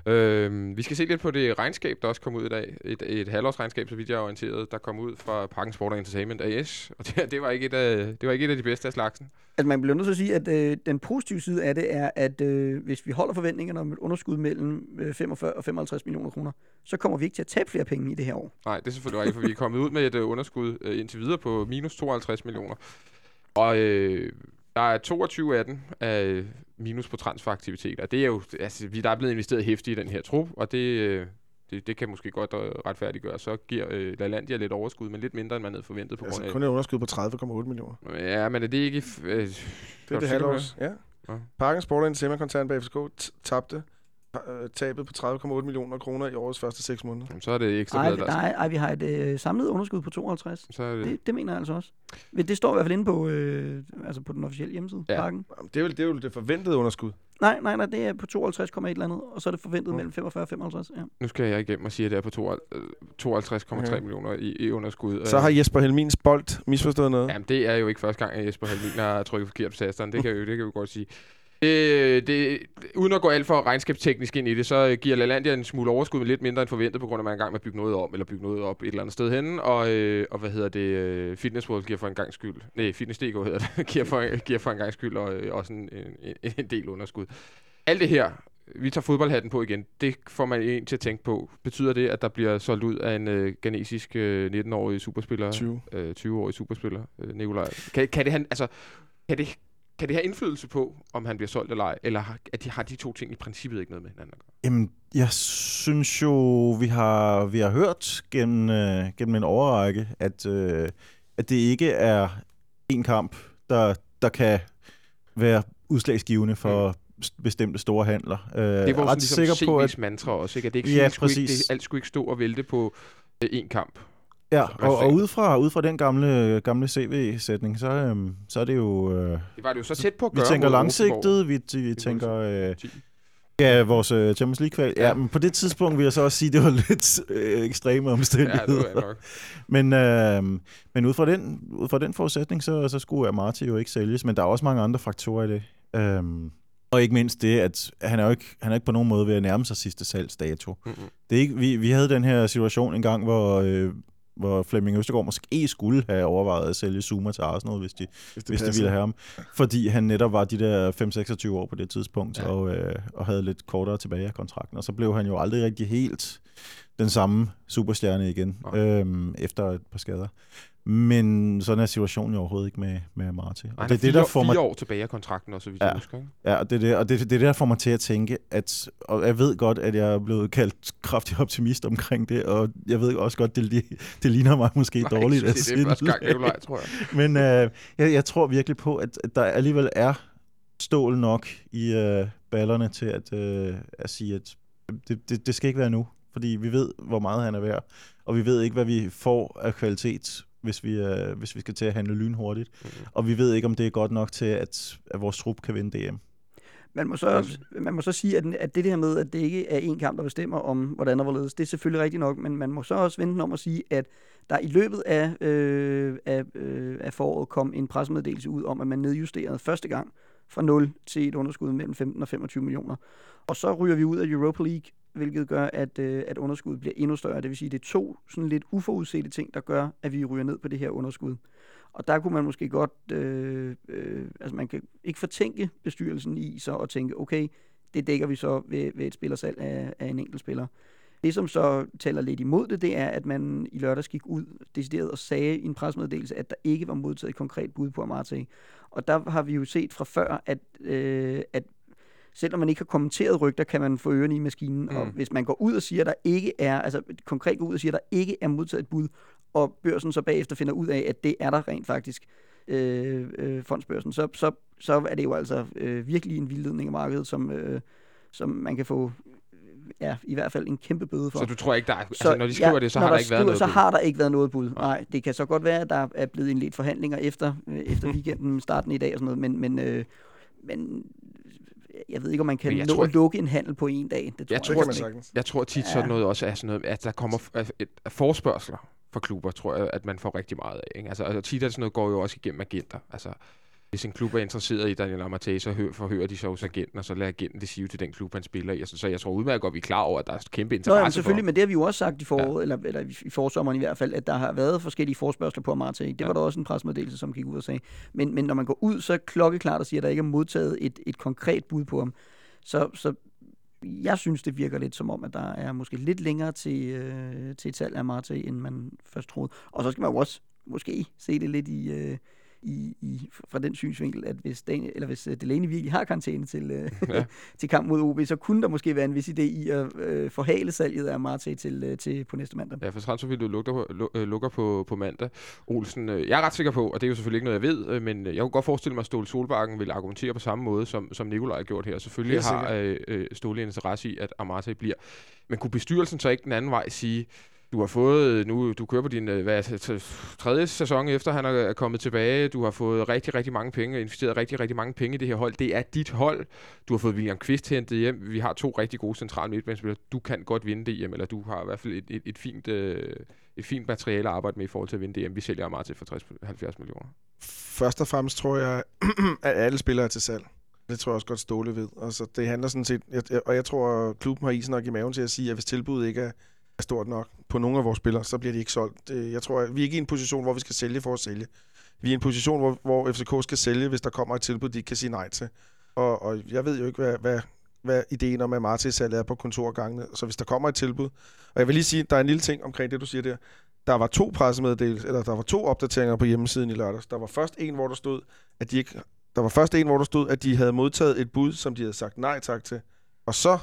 Øh, vi skal se lidt på det regnskab, der også kom ud i dag. Et, et halvårsregnskab, så vidt jeg er orienteret, der kom ud fra Parken Sport Entertainment AS. Og det, det, var ikke et af, det var ikke et af de bedste af slagsen. Altså man bliver nødt til at sige, at øh, den positive side af det er, at øh, hvis vi holder forventningerne om et underskud mellem øh, 45 og 55 millioner kroner, så kommer vi ikke til at tabe flere penge i det her år. Nej, det er selvfølgelig rigtigt, for vi er kommet ud med et øh, underskud øh, indtil videre på minus 52 millioner. Og øh, der er 22 af den af minus på transferaktiviteter. Det er jo, altså, vi, der er blevet investeret hæftigt i den her trup, og det, øh, det, det kan måske godt øh, retfærdiggøre. Så giver øh, LaLandia lidt overskud, men lidt mindre, end man havde forventet på grund altså af... kun et underskud på 30,8 millioner. Ja, men er det ikke... Øh, Det er det halvårs. Ja. Ja. Parken Sport og Semi-koncern bag FCK tabte tabet på 30,8 millioner kroner i årets første 6 måneder. Jamen, så er det ekstra Nej, bladet, der nej, ej, vi har et øh, samlet underskud på 52. så er det, Det, det mener jeg altså også. Men det står i hvert fald inde på, øh, altså på den officielle hjemmeside, Ja. ja. Parken. Jamen, Det er, jo, det er jo det forventede underskud. Nej, nej, nej, det er på 52, et eller andet, og så er det forventet Mm. mellem 45 og 55. Ja. nu skal jeg igennem og sige, at det er på to- øh, 52,3 Okay. millioner i, i underskud. Så Øh, har Jesper Helmins bold misforstået noget. Jamen, det er jo ikke første gang, at Jesper Halmin har trykket forkert på tasteren. Det kan, jo, det kan vi godt sige. Det, det, uden at gå alt for regnskabsteknisk ind i det, så giver LaLandia en smule overskud, men lidt mindre end forventet, på grund af, at man er i gang med at bygge noget om, eller bygge noget op et eller andet sted henne. Og, øh, og hvad hedder det? øh, Fitness World giver for en gang skyld. Nej, Fitness.dk hedder det. *laughs* giver, for, giver for en gang skyld og øh, også en, en, en del underskud. Alt det her vi tager fodboldhatten på igen. Det får man en til at tænke på. Betyder det, at der bliver solgt ud af en øh, ganesisk øh, 19-årig superspiller? 20. Øh, 20-årig superspiller, øh, Nikolaj. Kan, kan, det, han, altså, kan, det, kan det have indflydelse på, om han bliver solgt eller ej? Eller har, at de, har de to ting i princippet ikke noget med hinanden at gøre? Jamen, jeg synes jo, vi har, vi har hørt gennem, øh, gennem en overrække, at, øh, at det ikke er en kamp, der, der kan være udslagsgivende for mm. bestemte store handler. Øh, Det ret sådan ligesom sikker på, at, mantra også, ikke? At det ikke, Ja, skulle ikke, præcis. det, alt skulle ikke stå og vælte på øh, én kamp. Ja, hvad og, og ud fra, ud fra den gamle, gamle CV-sætning, så, øhm, så er det jo... Øh, Det var det jo så tæt på at vi gøre tænker mod Rosenborg. langsigtet, vi, vi tænker... Øh. Ja, vores øh, Champions League-kval. Ja. Ja. ja, men på det tidspunkt vil jeg så også sige, at det var *laughs* lidt øh, ekstreme Ja, omstændigheder. det var jeg nok. Men, øh, men ud, fra den, ud fra den forudsætning, så, så skulle Amati jo ikke sælges. Men der er også mange andre faktorer i det. Øhm, og ikke mindst det, at han er jo ikke, han er ikke på nogen måde ved at nærme sig sidste salgsdato. Mm-hmm. Det er ikke, vi, vi havde den her situation en gang, hvor, øh, hvor Flemming Østergaard måske skulle have overvejet at sælge Zuma til Arsenal, hvis de, Hvis hvis de ville have ham. Fordi han netop var de der 5-26 år på det tidspunkt, Ja. og, øh, og havde lidt kortere tilbage af kontrakten. Og så blev han jo aldrig rigtig helt den samme superstjerne igen, Nej. øhm, efter et par skader. Men sådan er situationen jo overhovedet ikke med, med Amati. Og det er det, der får mig år tilbage af kontrakten, også, så vidt Ja. jeg husker. Ikke? Ja, og det er det, og det, det er det, der får mig til at tænke, at, og jeg ved godt, at jeg er blevet kaldt kraftig optimist omkring det, og jeg ved også godt, det, det ligner mig måske Nej, dårligt. *laughs* jeg at synes, det er første gang. Nikolaj, tror jeg. *laughs* Men øh, jeg, jeg tror virkelig på, at, at der alligevel er stål nok i øh, ballerne til at, øh, at sige, at det, det, det skal ikke være nu. Fordi vi ved, hvor meget han er værd, og vi ved ikke, hvad vi får af kvalitet, hvis vi, øh, hvis vi skal til at handle lynhurtigt. Mm. Og vi ved ikke, om det er godt nok til, at, at vores trup kan vinde DM. Man må så, også, man må så sige, at, at det der med, at det ikke er én kamp, der bestemmer om, hvordan og hvorledes, det er selvfølgelig rigtigt nok, men man må så også vente om at sige, at der i løbet af, øh, af, øh, af foråret kom en pressemeddelelse ud om, at man nedjusterede første gang fra 0 til et underskud mellem 15 og 25 millioner. Og så ryger vi ud af Europa League, hvilket gør, at, øh, at underskuddet bliver endnu større. Det vil sige, at det er to sådan lidt uforudsete ting, der gør, at vi ryger ned på det her underskud. Og der kunne man måske godt, øh, øh, altså man kan ikke fortænke bestyrelsen i så at tænke, okay, det dækker vi så ved, ved et spillersalg af, af en enkelt spiller. Det, som så taler lidt imod det, det er, at man i lørdags gik ud decideret og sagde i en pressemeddelelse, at der ikke var modtaget et konkret bud på Amarte. Og der har vi jo set fra før, at, øh, at selvom man ikke har kommenteret rygter, kan man få ørerne i maskinen. Mm. Og hvis man går ud og siger, at der ikke er, altså konkret går ud og siger, at der ikke er modtaget et bud, og børsen så bagefter finder ud af, at det er der rent faktisk, øh, øh, fondsbørsen, så, så, så er det jo altså øh, virkelig en vildledning af markedet, som, øh, som man kan få ja, i hvert fald en kæmpe bøde for. Så du tror ikke, der er, altså, når de skriver det, så har der ikke været skriver, noget Så bud? har der ikke været noget bud. Nej, det kan så godt være, at der er blevet indledt forhandlinger efter, øh, efter *laughs* weekenden, starten i dag og sådan noget, men, men, øh, men jeg ved ikke, om man kan jeg nå tror at lukke en handel på en dag. Det tror Jeg jeg, tror, kan man sagtens. Jeg tror tit Ja. sådan noget også er sådan noget, at der kommer at- at forspørgseler fra klubber, tror jeg, at man får rigtig meget af. Ikke? Altså, altså tit er det sådan noget, går jo også igennem agenter. Altså, hvis en klub er interesseret i Daniel Amartey, så hø- forhører de så hos agenten, og så lader agenten det sige til den klub, han spiller i. Altså, så jeg tror udmærket godt, vi er klar over, at der er kæmpe Nå, interesse jamen, selvfølgelig, for. men det har vi jo også sagt i foråret, ja. eller, eller i- forsommeren i hvert fald, at der har været forskellige forspørgseler på Amarte. Det Ja. var der også en pressemeddelelse, som gik ud og sagde. Men, men når man går ud, så er klokkeklart og siger, at der ikke er modtaget et, et konkret bud på ham. Så, så jeg synes, det virker lidt som om, at der er måske lidt længere til, øh, til et salg af Amarte, end man først troede. Og så skal man jo også måske se det lidt i... Øh, i, i, fra den synsvinkel, at hvis, Daniel, eller hvis øh, Delaney virkelig har karantæne til, øh, Ja. *laughs* til kamp mod OB, så kunne der måske være en vis idé i at øh, forhale salget af Marte til, øh, til på næste mandag. Ja, for transfervinduet lukker på, lu- øh, lukker på, på mandag. Olsen, øh, jeg er ret sikker på, og det er jo selvfølgelig ikke noget, jeg ved, øh, men jeg kunne godt forestille mig, at Ståle Solbakken vil argumentere på samme måde, som, som Nikolaj har gjort her. Selvfølgelig Helt har øh, Ståle interesse i, at Amarte bliver. Men kunne bestyrelsen så ikke den anden vej sige, du har fået, øh, nu du kører på din øh, hvad, tredje sæson efter han er kommet tilbage, du har fået rigtig, rigtig mange penge, investeret rigtig, rigtig mange penge i det her hold. Det er dit hold. Du har fået William Kvist hentet hjem. Vi har to rigtig gode centrale midtbanespillere. Du kan godt vinde det hjem, eller du har i hvert fald et, et, et fint... Øh, et fint materiale at arbejde med i forhold til at vinde DM. Vi sælger Amarte for 60-70 millioner. Først og fremmest tror jeg, *clears throat* at alle spillere er til salg. Det tror jeg også godt Ståle ved. Altså, det handler sådan set, jeg, og jeg tror, at klubben har isen nok i maven til at sige, at hvis tilbuddet ikke er, er stort nok på nogle af vores spillere, så bliver de ikke solgt. Øh, jeg tror, at vi er ikke i en position, hvor vi skal sælge for at sælge. Vi er i en position, hvor, hvor FCK skal sælge, hvis der kommer et tilbud, de ikke kan sige nej til. Og, og jeg ved jo ikke, hvad, hvad hvad ideen om Amarte-salget er på kontorgangene. Så hvis der kommer et tilbud, og jeg vil lige sige, der er en lille ting omkring det, du siger der. Der var to pressemeddelelser, eller der var to opdateringer på hjemmesiden i lørdags. Der var først en, hvor der stod, at de ikke, der var først en, hvor der stod, at de havde modtaget et bud, som de havde sagt nej tak til. Og så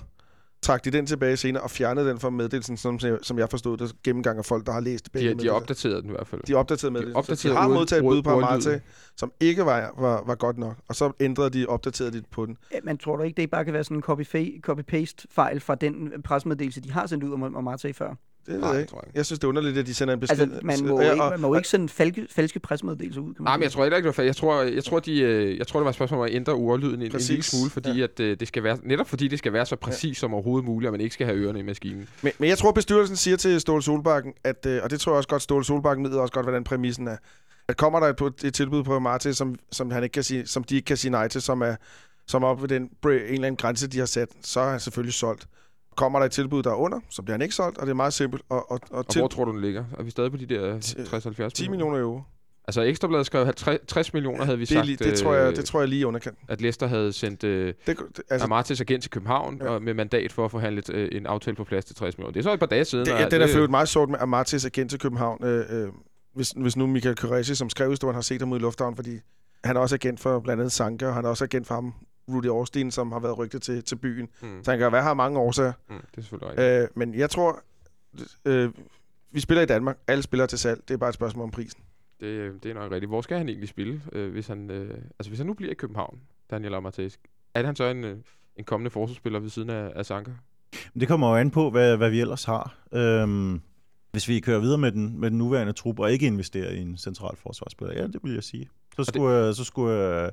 trak de den tilbage senere og fjernede den fra meddelelsen, som, som jeg forstod det, gennemgang af folk, der har læst begge De, de opdaterede den i hvert fald. De opdaterede med det. opdaterede de har modtaget et bud på Amarte, som ikke var, var, var godt nok. Og så ændrede de, opdaterede de på den. Men tror du ikke, det bare kan være sådan en copy- copy-paste-fejl fra den pressemeddelelse, de har sendt ud om, om Marte før? Det ved Nej, jeg ikke. tror jeg. Jeg synes, det er underligt, at de sender en besked. Altså, man må, Ja, ikke, og- man må ikke sende falske, falske pressemeddelelser ud, kan man Nej, men jeg tror heller ikke, det var jeg tror, jeg tror, de, øh, jeg tror, det var et spørgsmål om at ændre ordlyden en, en lille smule, fordi ja. at, øh, det skal være, netop fordi det skal være så præcis som overhovedet muligt, og man ikke skal have ørerne i maskinen. Men, men jeg tror, bestyrelsen siger til Ståle Solbakken, at, øh, og det tror jeg også godt, Ståle Solbakken ved også godt, hvordan præmissen er, at kommer der et, et tilbud på Marte, som, som, han ikke kan sige, som de ikke kan sige nej til, som er, som er oppe ved den, en eller anden grænse, de har sat, så er han selvfølgelig solgt. Kommer der et tilbud, der er under, så bliver han ikke solgt, og det er meget simpelt. Og, og, og, Og til hvor tror du, den ligger? Er vi stadig på de der Ti- 60-70 10 millioner euro. Altså, Ekstrabladet skrev 50, 60 millioner, havde vi det, sagt, det, tror jeg, øh, det tror jeg lige i underkant. at Leicester havde sendt øh, Det, altså, Amartis agent til København Ja. og med mandat for at forhandle øh, en aftale på plads til 60 millioner. Det er så et par dage siden. det, og ja, den er øvrigt meget sjovt med Amartis agent til København. Øh, øh, hvis, hvis nu Michael Qureshi, som skrev historien, har set ham ude i lufthavnen, fordi han er også agent for blandt andet Sanka, og han er også agent for ham, Rudy Austin, som har været rygtet til, til byen. Mm, Så han kan være her mange årsager. mm, det er selvfølgelig rigtigt. Øh, men jeg tror, øh, vi spiller i Danmark. Alle spiller til salg. Det er bare et spørgsmål om prisen. Det, øh, det er nok rigtigt. Hvor skal han egentlig spille, øh, hvis han, øh, altså hvis han nu bliver i København, Daniel Amartis? Er han så en, øh, en kommende forsvarsspiller ved siden af, af Sanka? Men det kommer jo an på, hvad, hvad vi ellers har. Øhm, hvis vi kører videre med den, med den nuværende trup og ikke investerer i en central forsvarsspiller, ja, det vil jeg sige. Så skulle, det... så skulle,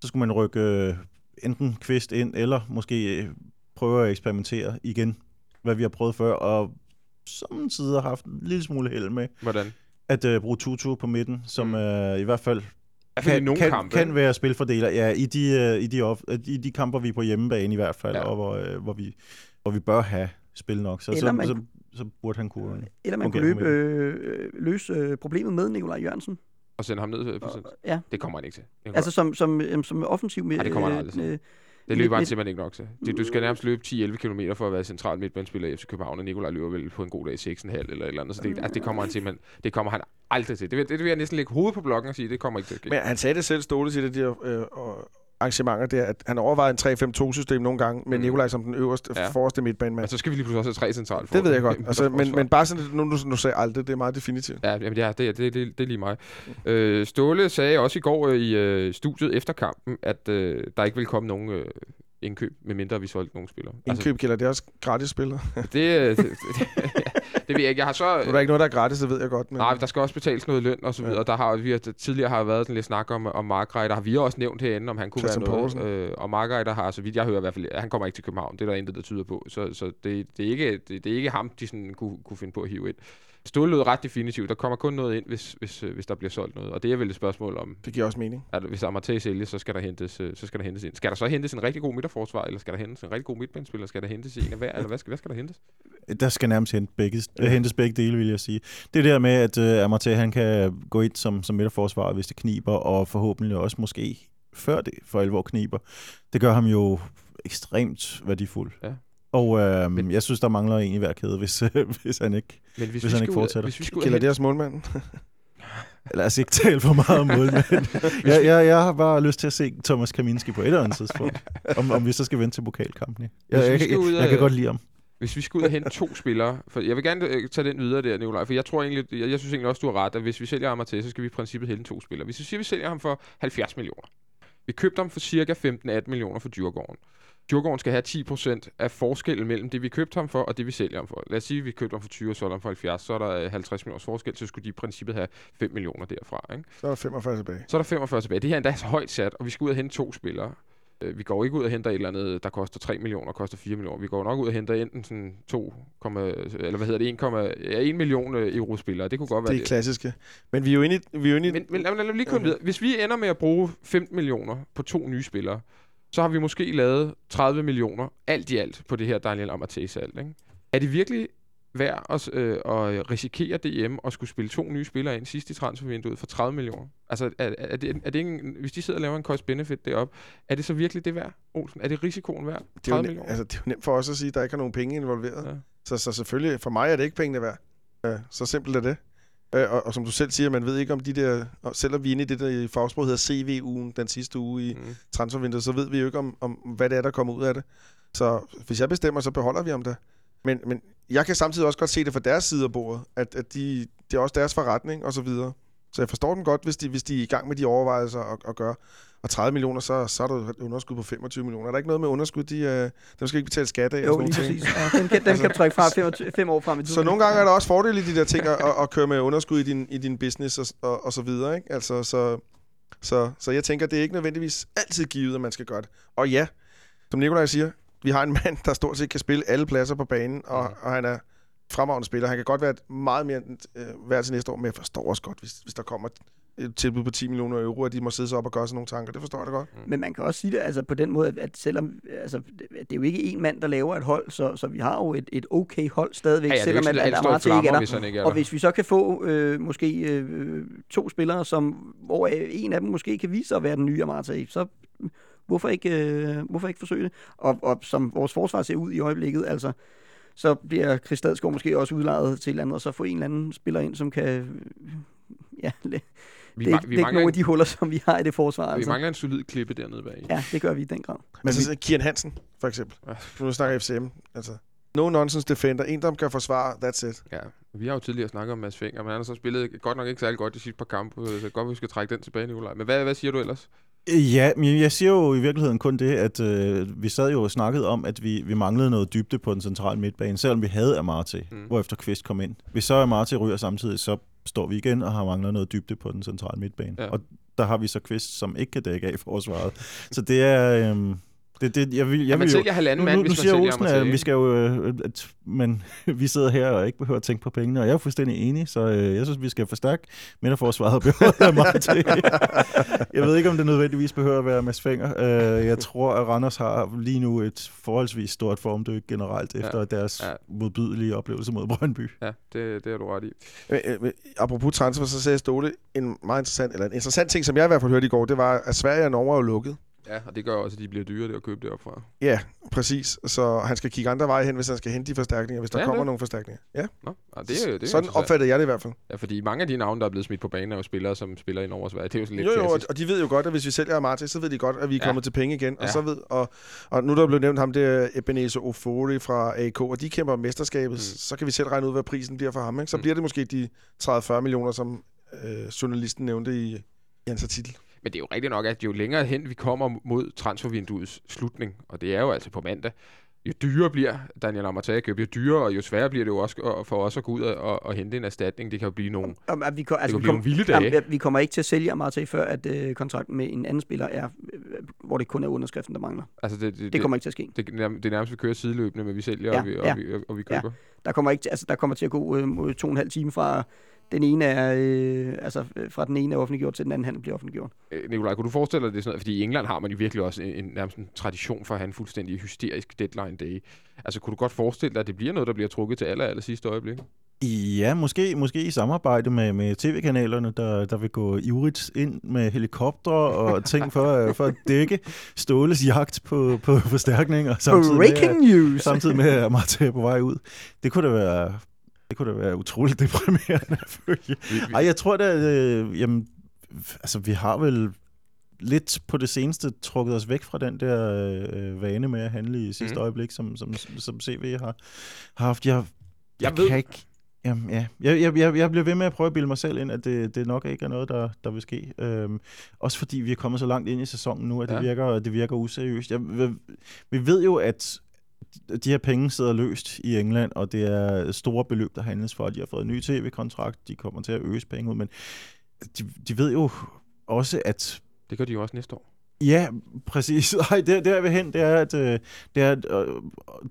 så skulle man rykke øh, enten kvist ind, eller måske øh, prøve at eksperimentere igen, hvad vi har prøvet før, og samtidig har haft en lille smule held med Hvordan? at øh, bruge Tutu på midten, som Mm. øh, i hvert fald I hvert fald i kan, nogle kan, kampe. kan være spilfordeler. Ja, i de, øh, i, de off, i de kamper, vi er på hjemmebane i hvert fald, Ja. og hvor, øh, hvor, vi, hvor vi bør have spil nok. Så, Eller så, man- så, så burde han kunne... Eller man kunne løbe, øh, løse øh, problemet med Nikolaj Jørgensen. Og sende ham ned øh, på Og, cent. ja, Det kommer han ikke til. Det, altså som, som, øh, som offensiv med... Nej, det kommer han aldrig til. øh, det løber han simpelthen ikke nok til. Det, du skal nærmest løbe 10-11 km for at være central midtbanespiller i FC København, og Nikolaj løber vel på en god dag 6,5 eller et eller andet. Så det, altså, det kommer han simpelthen det kommer han aldrig til. Det, vil- det vil jeg næsten lægge hovedet på blokken og sige, det kommer ikke til at ske. Men han sagde det selv, Ståle, til de der øh, og arrangementer der, at han overvejede en 3-5-2-system nogle gange, med Mm. Nikolaj som den øverste, Ja. forreste midtbanemand. Men så skal vi lige pludselig også have tre centralt. Det ved jeg godt. Altså, *laughs* men, men bare sådan, nu, nu, nu sagde aldrig, det er meget definitivt. Ja, jamen, ja det, er- det, det, det er lige mig. Øh, Ståle sagde også i går øh, i øh, studiet efter kampen, at øh, der ikke vil komme nogen øh, indkøb, medmindre vi solgte nogle spillere. Indkøb gælder det også gratis spillere. *laughs* Altså, det, øh, det, det, det, ved jeg ikke. Jeg har så... Er der ikke noget, der er gratis, det ved jeg godt. Men... Nej, der skal også betales noget løn og så videre. Ja. Der har vi har, tidligere har været sådan lidt snak om, om Margrethe. Der har vi også nævnt herinde, om han kunne Christian være noget. Poulsen. Øh, og Margrethe har, så vidt jeg hører i hvert fald, han kommer ikke til København. Det er der intet, der tyder på. Så, så det, det, er ikke, det, det, er ikke ham, de sådan kunne, kunne finde på at hive ind. Ståle lød ret definitivt. Der kommer kun noget ind, hvis, hvis, øh, hvis der bliver solgt noget. Og det er vel et spørgsmål om, Det giver også mening. at hvis Amartey sælges, så skal der hentes, øh, så skal der hentes ind. Skal der så hentes en rigtig god midterforsvar, eller skal der hentes en rigtig god midtbanespiller? Skal der hentes en af hver, eller hvad skal, hvad skal der hentes? *laughs* Der skal nærmest hente begge, ja. hentes begge dele, vil jeg sige. Det der med, at uh, Amartey, han kan gå ind som, som midterforsvar, hvis det kniber, og forhåbentlig også måske før det for alvor kniber. Det gør ham jo ekstremt værdifuld. Ja. Og øh, Men- jeg synes, der mangler en i hver kæde, hvis, *laughs* hvis han ikke... Men hvis, Hvis vi han ikke fortsætter. Hvis vi skulle Gælder det også målmanden? *laughs* Lad os ikke tale for meget om målmanden. *laughs* jeg, jeg, jeg har bare lyst til at se Thomas Kaminski på et eller andet tidspunkt. Om, om vi så skal vente til pokalkampen. Jeg, Hvis vi jeg, skal jeg, ud jeg, af- kan godt lide ham. Hvis vi skal ud og hente to spillere, for jeg vil gerne øh, tage den videre der, Nikolaj, for jeg tror egentlig, jeg, jeg synes egentlig også, du har ret, at hvis vi sælger ham til, så skal vi i princippet hente to spillere. Hvis vi siger, at vi sælger ham for 70 millioner. Vi købte ham for cirka 15-18 millioner for Djurgården. Djurgården skal have 10% af forskellen mellem det, vi købte ham for, og det, vi sælger ham for. Lad os sige, at vi købte ham for 20, og solgte ham for 70, så er der øh, 50 millioners forskel, så skulle de i princippet have 5 millioner derfra. Ikke? Så er der 45 tilbage. Så er der 45 tilbage. Det her er endda højt sat, og vi skal ud og hente to spillere. Øh, Vi går ikke ud og henter et eller andet, der koster 3 millioner, koster 4 millioner. Vi går nok ud og henter enten sådan 2, eller hvad hedder det, 1, ja, 1 million øh, euro-spillere. Det kunne godt være Det er klassiske. Men vi er jo inde i... Vi er jo inde i Men, men lad, lad, lad mig lige komme Okay. videre. Hvis vi ender med at bruge 15 millioner på to nye spillere, så har vi måske lavet 30 millioner alt i alt på det her Daniel Amartey salg. Ikke? Er det virkelig værd at, øh, at risikere DM og skulle spille to nye spillere ind sidst i transfervinduet for 30 millioner? Altså, er, er, det, er det en- hvis de sidder og laver en cost-benefit deroppe, er det så virkelig det værd, Olsen? Er det risikoen værd? 30 Det er, jo, ne- millioner? altså, det er jo nemt for os at sige, at der ikke er nogen penge involveret. Ja. Så, så selvfølgelig, for mig er det ikke pengene værd. Ja, så simpelt er det. Øh, og, og som du selv siger, man ved ikke om de der, og selvom vi er inde i det der i fagsprog hedder CV-ugen, den sidste uge i Mm. transfervinduet, så ved vi jo ikke om, om, hvad det er, der kommer ud af det. Så hvis jeg bestemmer, så beholder vi om det. Men, men jeg kan samtidig også godt se det fra deres side af bordet, at, at de, det er også deres forretning og så videre. Så jeg forstår dem godt, hvis de, hvis de er i gang med de overvejelser og, og gør. Og 30 millioner, så, så er der et underskud på 25 millioner. Er der ikke noget med underskud? De, øh, dem skal ikke betale skat af. og Jo, sådan lige præcis. Ja, den kan, den kan du trække fra fem, fem år frem i tiden. Så nogle gange er der også fordele i de der ting at, at, køre med underskud i din, i din business og, og, og så videre. Ikke? Altså, så, så, så jeg tænker, det er ikke nødvendigvis altid givet, at man skal gøre det. Og ja, som Nikolaj siger, vi har en *laughs* mand, der stort set kan spille alle pladser på banen, og, og han er fremragende spiller. Han kan godt være et meget mere øh, værd til næste år, men jeg forstår også godt, hvis, hvis der kommer et tilbud på 10 millioner euro, at de må sidde sig op og gøre sådan nogle tanker. Det forstår jeg da godt. Men man kan også sige det altså på den måde, at selvom altså, det er jo ikke en mand, der laver et hold, så, så vi har jo et, et okay hold stadigvæk, Ja, ja, er selvom ikke at, står i Amarte ikke er der. ikke er Og der. hvis vi så kan få øh, måske øh, to spillere, som, hvor øh, en af dem måske kan vise sig at være den nye Amarte, så hvorfor ikke, øh, hvorfor ikke forsøge det? Og, og som vores forsvar ser ud i øjeblikket, altså, så bliver Chris Stadsgaard måske også udlejet til et eller andet, og så få en eller anden spiller ind, som kan... øh, Ja, Vi, det er, ikke, vi, det er ikke mangler nogen af en, de huller, som vi har i det forsvar. vi Altså. mangler en solid klippe dernede bag. Ja, det gør vi i den grad. Men altså, sådan Kian Hansen, for eksempel. Ja. Nu snakker jeg FCM. Altså, no nonsense defender. En, der kan forsvare. That's it. Ja, vi har jo tidligere snakket om Mads Fenger, men han har så spillet godt nok ikke særlig godt de sidste par kampe, så det er godt, at vi skal trække den tilbage, Nikolaj. Men hvad, hvad siger du ellers? Ja, men jeg siger jo i virkeligheden kun det, at øh, vi sad jo og snakkede om, at vi, vi manglede noget dybde på den centrale midtbane, selvom vi havde Amarte, Mm. mm. hvorefter Kvist kom ind. Hvis så Amarte ryger samtidig, så står vi igen og har manglet noget dybde på den centrale midtbane. Ja. Og der har vi så Kvist, som ikke kan dække af forsvaret. så det er... Øh, det, det, jeg vil, jeg Ja, man vil jo, sælger halvanden nu, mand, nu, hvis nu man siger sælger Olsen, at vi skal jo, øh, at, men *laughs* vi sidder her og ikke behøver at tænke på pengene, og jeg er fuldstændig enig, så øh, jeg synes, vi skal forstærke midterforsvaret beholde *laughs* meget til. jeg ved ikke, om det nødvendigvis behøver at være Mads Fenger. Øh, jeg tror, at Randers har lige nu et forholdsvis stort formdyk generelt, efter Ja. deres Ja. modbydelige oplevelse mod Brøndby. Ja, det, det er du ret i. Øh, apropos transfer, så sagde Ståle en meget interessant, eller en interessant ting, som jeg i hvert fald hørte i går, det var, at Sverige og Norge er jo lukket. Ja, og det gør også, at de bliver dyre at købe det fra. Ja, præcis. Så han skal kigge andre veje hen, hvis han skal hente de forstærkninger, hvis der Ja, kommer det. nogle forstærkninger. Ja, Nå, det, er- det er sådan opfattede jeg det i hvert fald. Ja, fordi mange af de navne, der er blevet smidt på banen, er jo spillere, som spiller i Norge og Sverige. Det er jo sådan lidt Jo, jo, og, klassisk. og de ved jo godt, at hvis vi sælger Amarte, så ved de godt, at vi er Ja. kommet til penge igen. Og, Ja. så ved, og, og nu er der blevet nævnt ham, det er Ebenezer Ofori fra AK, og de kæmper om mesterskabet, mm. så kan vi selv regne ud, hvad prisen bliver for ham. Ikke? Så Mm. bliver det måske de 30-40 millioner, som øh, journalisten nævnte i, i hans artikel. Men det er jo rigtigt nok, at jo længere hen vi kommer mod transfervinduets slutning, og det er jo altså på mandag, jo dyrere bliver Daniel Amartey at købe, jo dyrere, og jo sværere bliver det jo også for os at gå ud og, og, og hente en erstatning. Det kan jo blive nogle, Om, at vi, ko- altså, vi, blive kom, nogle vilde dage. jamen, vi kommer ikke til at sælge Amarte, før at øh, kontrakten med en anden spiller er, øh, hvor det kun er underskriften, der mangler. altså det, det, Det kommer ikke til at ske. det, det, det er nærmest, vi kører sideløbende, men vi sælger, Ja, og, vi, og, ja. vi, og, og vi Ja. køber. Der kommer, ikke altså, der kommer til at gå øh, to og en halv time fra den ene er, øh, altså, øh, fra den ene er offentliggjort til den anden handel bliver offentliggjort. Øh, Nikolaj, kunne du forestille dig det sådan noget? Fordi i England har man jo virkelig også en, en, nærmest en tradition for at have en fuldstændig hysterisk deadline day. Altså kunne du godt forestille dig, at det bliver noget, der bliver trukket til aller, aller sidste øjeblik? Ja, måske, måske i samarbejde med, med tv-kanalerne, der, der vil gå ivrigt ind med helikopter og ting for, øh, for at dække Ståles jagt på, på forstærkninger. Samtidig med, Breaking news! samtidig med, at Marta er på vej ud. Det kunne da være, det kunne da være utroligt *laughs* deprimerende Ej, jeg tror da, øh, jamen, altså vi har vel lidt på det seneste trukket os væk fra den der øh, vane med at handle i sidste Mhm. mm. øjeblik, som, som, som CV har, har haft. Jeg, Jeg ved- kan ikke... Jamen, ja. Jeg, jeg, jeg, jeg bliver ved med at prøve at bilde mig selv ind, at det, det nok ikke er noget, der, der vil ske. Øhm, også fordi vi er kommet så langt ind i sæsonen nu, at det, Ja. virker, det virker useriøst. Jeg, vi, vi ved jo, at de her penge sidder løst i England, og det er store beløb, der handles for. De har fået en ny tv-kontrakt, de kommer til at øse penge ud, men de, de ved jo også, at det gør de jo også næste år. Ja, præcis. *laughs* Nej, det, det jeg vil hen, det er, at, øh, det er, at øh,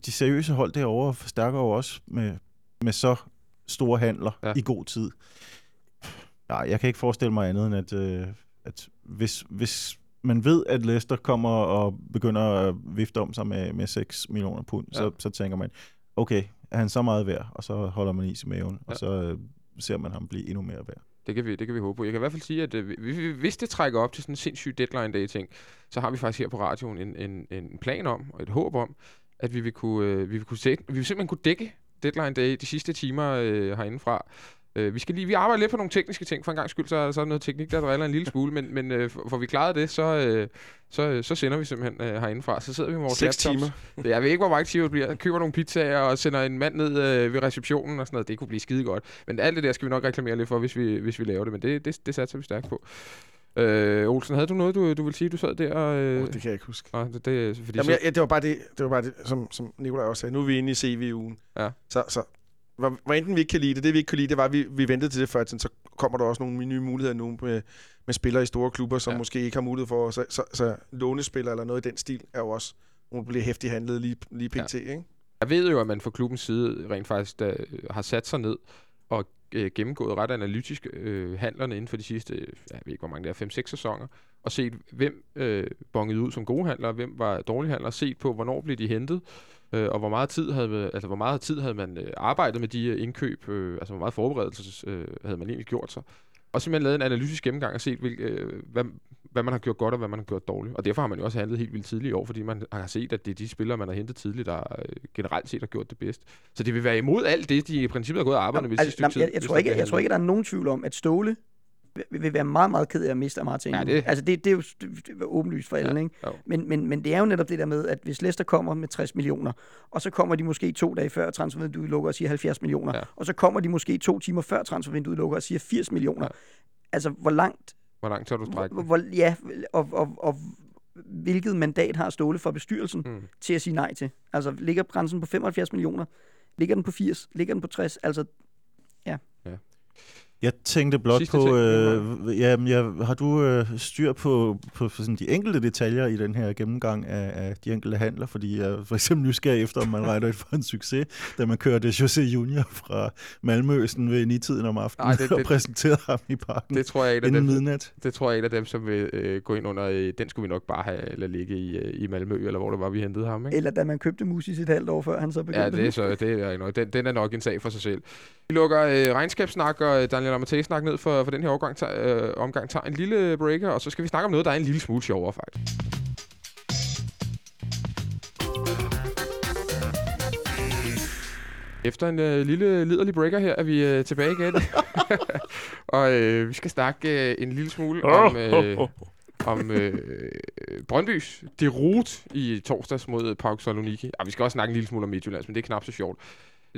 de seriøse hold derovre forstærker jo også med, med så store handler ja. i god tid. Nej, jeg kan ikke forestille mig andet end, at, øh, at hvis, hvis man ved, at Leicester kommer og begynder at vifte om sig med, med 6 millioner pund, ja. Så, så tænker man, okay, er han så meget værd, og så holder man is i maven, ja. Og så øh, ser man ham blive endnu mere værd. Det kan, vi, det kan vi håbe på. Jeg kan i hvert fald sige, at øh, vi- vi- hvis det trækker op til sådan en sindssyg deadline day ting, så har vi faktisk her på radioen en, en, en plan om, og et håb om, at vi vil kunne, øh, vi vil kunne sætte, vi vil simpelthen kunne dække deadline day de sidste timer øh, herindefra. Øh, vi, skal lige, vi arbejder lidt på nogle tekniske ting. For en gang skyld, så, er- så er der noget teknik, der driller en lille smule. Men, men øh, for, vi klarede det, så, øh, så, så sender vi simpelthen øh, herindefra. Så sidder vi med vores Seks laptops. timer. Jeg ved ikke, hvor mange timer det bliver. Køber nogle pizzaer og sender en mand ned øh, ved receptionen og sådan noget. Det kunne blive skide godt. Men alt det der skal vi nok reklamere lidt for, hvis vi, hvis vi laver det. Men det, det, det satser vi stærkt på. Øh, Olsen, havde du noget, du, du ville sige? Du sad der og... Øh, Oh, det kan jeg ikke huske. og det, det, fordi Jamen, så, ja, det var bare det, det, var bare det som, som Nikolaj også sagde. Nu er vi inde i CV-ugen. Ja. Så, så hvor, hvor enten vi ikke kan lide det, det vi ikke kan lide, det var, at vi, vi ventede til det før, så kommer der også nogle nye muligheder nu med, med spillere i store klubber, som Ja. måske ikke har mulighed for, så, så, så lånespillere eller noget i den stil, er jo også der bliver hæftigt handlet lige, lige pt. Ja. Ikke? Jeg ved jo, at man fra klubbens side rent faktisk da, har sat sig ned og øh, gennemgået ret analytisk øh, handlerne inden for de sidste, øh, jeg ved ikke, hvor mange det er, 5-6 sæsoner, og set, hvem øh, bongede ud som gode handlere, hvem var dårlige handlere, set på, hvornår blev de hentet, øh, og hvor meget tid havde, altså, hvor meget tid havde man øh, arbejdet med de indkøb, øh, altså hvor meget forberedelse øh, havde man egentlig gjort sig. Og simpelthen lavet en analytisk gennemgang og set, hvil, øh, hvad, hvad man har gjort godt og hvad man har gjort dårligt. Og derfor har man jo også handlet helt vildt tidligt i år, fordi man har set, at det er de spillere, man har hentet tidligt, der øh, generelt set har gjort det bedst. Så det vil være imod alt det, de i princippet har gået og arbejdet med Altså, sidste jamen, stykke jeg, jeg, hvis tror ikke, bliver jeg tror ikke, der er nogen tvivl om, at Ståle vil, vil være meget, meget ked af at miste Martin. Ja, det- Altså, det, det er jo åbenlyst for alle, Ja, ikke? jo. Men, men, men det er jo netop det der med, at hvis Leicester kommer med 60 millioner, og så kommer de måske to dage før transfervinduet lukker og siger 70 millioner, Ja. ja. og så kommer de måske to timer før transfervinduet lukker og siger 80 millioner. Ja. Ja. Altså, hvor langt... Hvor langt tør du strække Hvor, hvor, ja, og, og, og hvilket mandat har Ståle fra bestyrelsen Mm. til at sige nej til? Altså, ligger grænsen på 75 millioner? Ligger den på 80? Ligger den på 60? Altså, Jeg tænkte blot Sidste på, øh, jamen, jeg, har du øh, styr på, på sådan de enkelte detaljer i den her gennemgang af, af de enkelte handler? Fordi jeg for eksempel nysgerrig efter, om man *laughs* regner for en succes, da man kørte José Junior fra Malmøsten ved nitiden om aftenen Ej, det- *laughs* og det- præsenterede ham i parken Det tror jeg er et af inden dem, midnat. det tror jeg er et af dem, som vil øh, gå ind under, øh, den skulle vi nok bare have, eller ligge i, øh, i Malmø, eller hvor det var, vi hentede ham, ikke? eller da man købte Musis et halvt år før, han så begyndte Ja, det er, så, det er den, den er nok en sag for sig selv. Vi lukker øh, regnskabssnak og øh, Daniel Amatei-snak ned for, for den her overgang, tager, øh, omgang. Tager en lille breaker, og så skal vi snakke om noget, der er en lille smule sjovere, faktisk. Efter en øh, lille liderlig breaker her, er vi øh, tilbage igen. *laughs* og øh, vi skal snakke øh, en lille smule om, øh, om øh, Brøndbys derut i torsdags mod Pauk Saloniki. Ah, vi skal også snakke en lille smule om Midtjyllands, men det er knap så sjovt.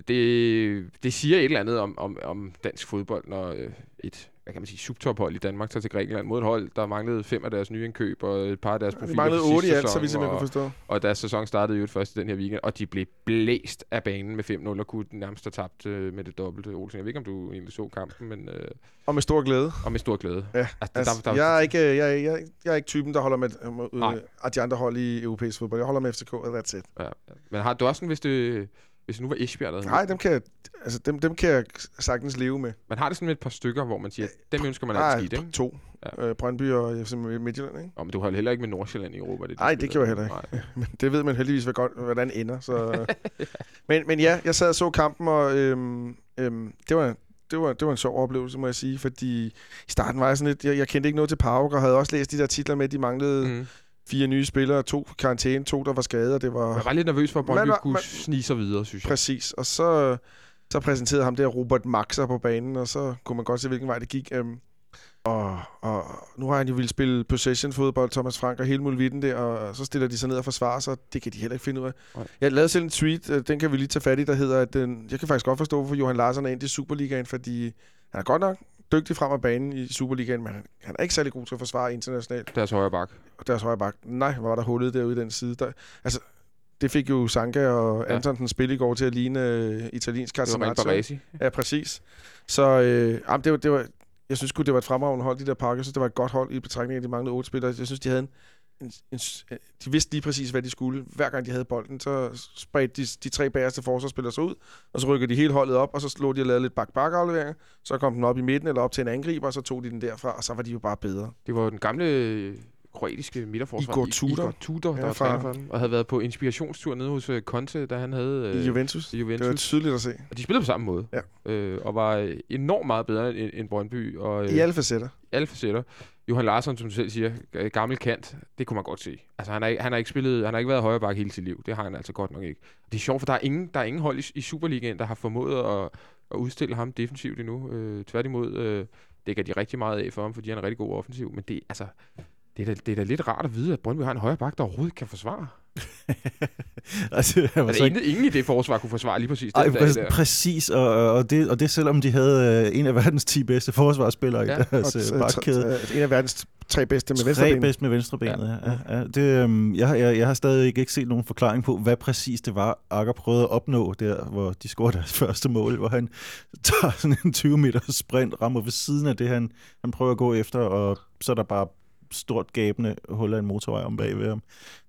Det, det siger et eller andet om, om, om dansk fodbold, når øh, et hvad kan man sige, subtophold i Danmark tager til Grækenland mod et hold, der manglede fem af deres nye indkøb og et par af deres profiler manglede fra 8 i alt, så vi simpelthen og, kunne forstå. og deres sæson startede jo først den her weekend, og de blev blæst af banen med 5-0 og kunne nærmest have tabt øh, med det dobbelte. Olsen, jeg ved ikke, om du egentlig så kampen, men øh, Og med stor glæde. og med stor glæde. Ja, altså, Altså, jeg, er ikke, jeg, er- jeg, er- jeg er ikke typen, der holder med øh, af de andre hold i europæisk fodbold. Jeg holder med FCK, og that's it. Ja, ja. Men har du også sådan, hvis det, hvis det nu var Esbjerg, der Nej, dem kan, jeg, altså, dem, dem kan jeg sagtens leve med. Man har det sådan med et par stykker, hvor man siger, dem ønsker man Nej, altid skidt, ikke? to. Ja. Ja. Øh, Brøndby og FC Midtjylland, ikke? Oh, men du har heller ikke med Nordsjælland i Europa. Det, Nej, det spiller. gjorde jeg heller Nej. *laughs* Men det ved man heldigvis, hvad godt, hvordan ender. Så. *laughs* men, men ja, jeg sad og så kampen, og øhm, øhm, det var det var, det var en sjov oplevelse, må jeg sige, fordi i starten var jeg sådan lidt, jeg, jeg kendte ikke noget til Pauk, og havde også læst de der titler med, at de manglede mm. Fire nye spillere, to på karantæne, to der var skadet, og det var... Jeg var lidt nervøs for, at Brøndby kunne man- snige sig videre, synes jeg. Præcis, og så, så præsenterede ham der Robert Maxer på banen, og så kunne man godt se, hvilken vej det gik. Øhm, og, og nu har han jo ville spille possession-fodbold, Thomas Frank og hele muligheden der, og så stiller de sig ned og forsvarer sig. Det kan de heller ikke finde ud af. Nej. Jeg lavede selv en tweet, øh, den kan vi lige tage fat i, der hedder, at den, jeg kan faktisk godt forstå, hvorfor Johan Larsen er ind i Superligaen, fordi han er godt nok dygtig frem af banen i Superligaen, men han, er ikke særlig god til at forsvare internationalt. Deres højre bak. Og deres højre bak, nej, hvor var der hullet derude i den side. Der, altså, det fik jo Sanka og Ja. Antonsen spil i går til at ligne øh, italiensk. Baresi. Ja, præcis. Så øh, jamen, det, var, det var, jeg synes sgu, det var et fremragende hold, de der pakker. Jeg synes, det var et godt hold i betragtning af, at de manglede otte spillere. Jeg synes, de havde en, en, en, de vidste lige præcis, hvad de skulle. Hver gang de havde bolden, så spredte de, de tre bagerste forsvarsspillere sig ud, og så rykkede de hele holdet op, og så slog de og lavede lidt bak-bak-afleveringer. Så kom den op i midten eller op til en angriber, og så tog de den derfra, og så var de jo bare bedre. Det var den gamle kroatiske midterforsvar. Igor Tudor. Igor Tudor, der Ja, var træner for dem, og havde været på inspirationstur nede hos øh, Conte, da han havde... I Juventus. i Det var Juventus. tydeligt at se. Og de spillede på samme måde. Ja. Øh, og var øh, enormt meget bedre end, end Brøndby. Og, øh, I alle facetter alle facetter. Johan Larsson, som du selv siger, gammel kant, det kunne man godt se. Altså, han har, han har ikke spillet, han har ikke været højre hele sit liv. Det har han altså godt nok ikke. Det er sjovt, for der er ingen, der er ingen hold i, i Superligaen, der har formået at, at udstille ham defensivt endnu. Øh, tværtimod øh, dækker de rigtig meget af for ham, fordi han er rigtig god offensiv. Men det, altså, det, er da, det er da lidt rart at vide, at Brøndby har en højre bak, der overhovedet kan forsvare. *laughs* altså, jeg var Altså, så ingen, ingen i det forsvar kunne forsvare lige præcis Ej, den dag præ- der. præcis, og, og, det, og det selvom de havde øh, en af verdens 10 bedste forsvarsspillere Ja, i deres øh, bakkæde. en af verdens tre bedste med venstre Tre ben. bedst med venstrebenet, ja. ja, ja. Det, øhm, jeg, har- jeg, jeg har stadig ikke, ikke set nogen forklaring på, hvad præcis det var, Akker prøvede at opnå der, hvor de scorede deres *laughs* første mål, hvor han tager sådan en 20 meter sprint, rammer ved siden af det, han, han prøver at gå efter, og så er der bare stort gabende hul af en motorvej om bag ved ham.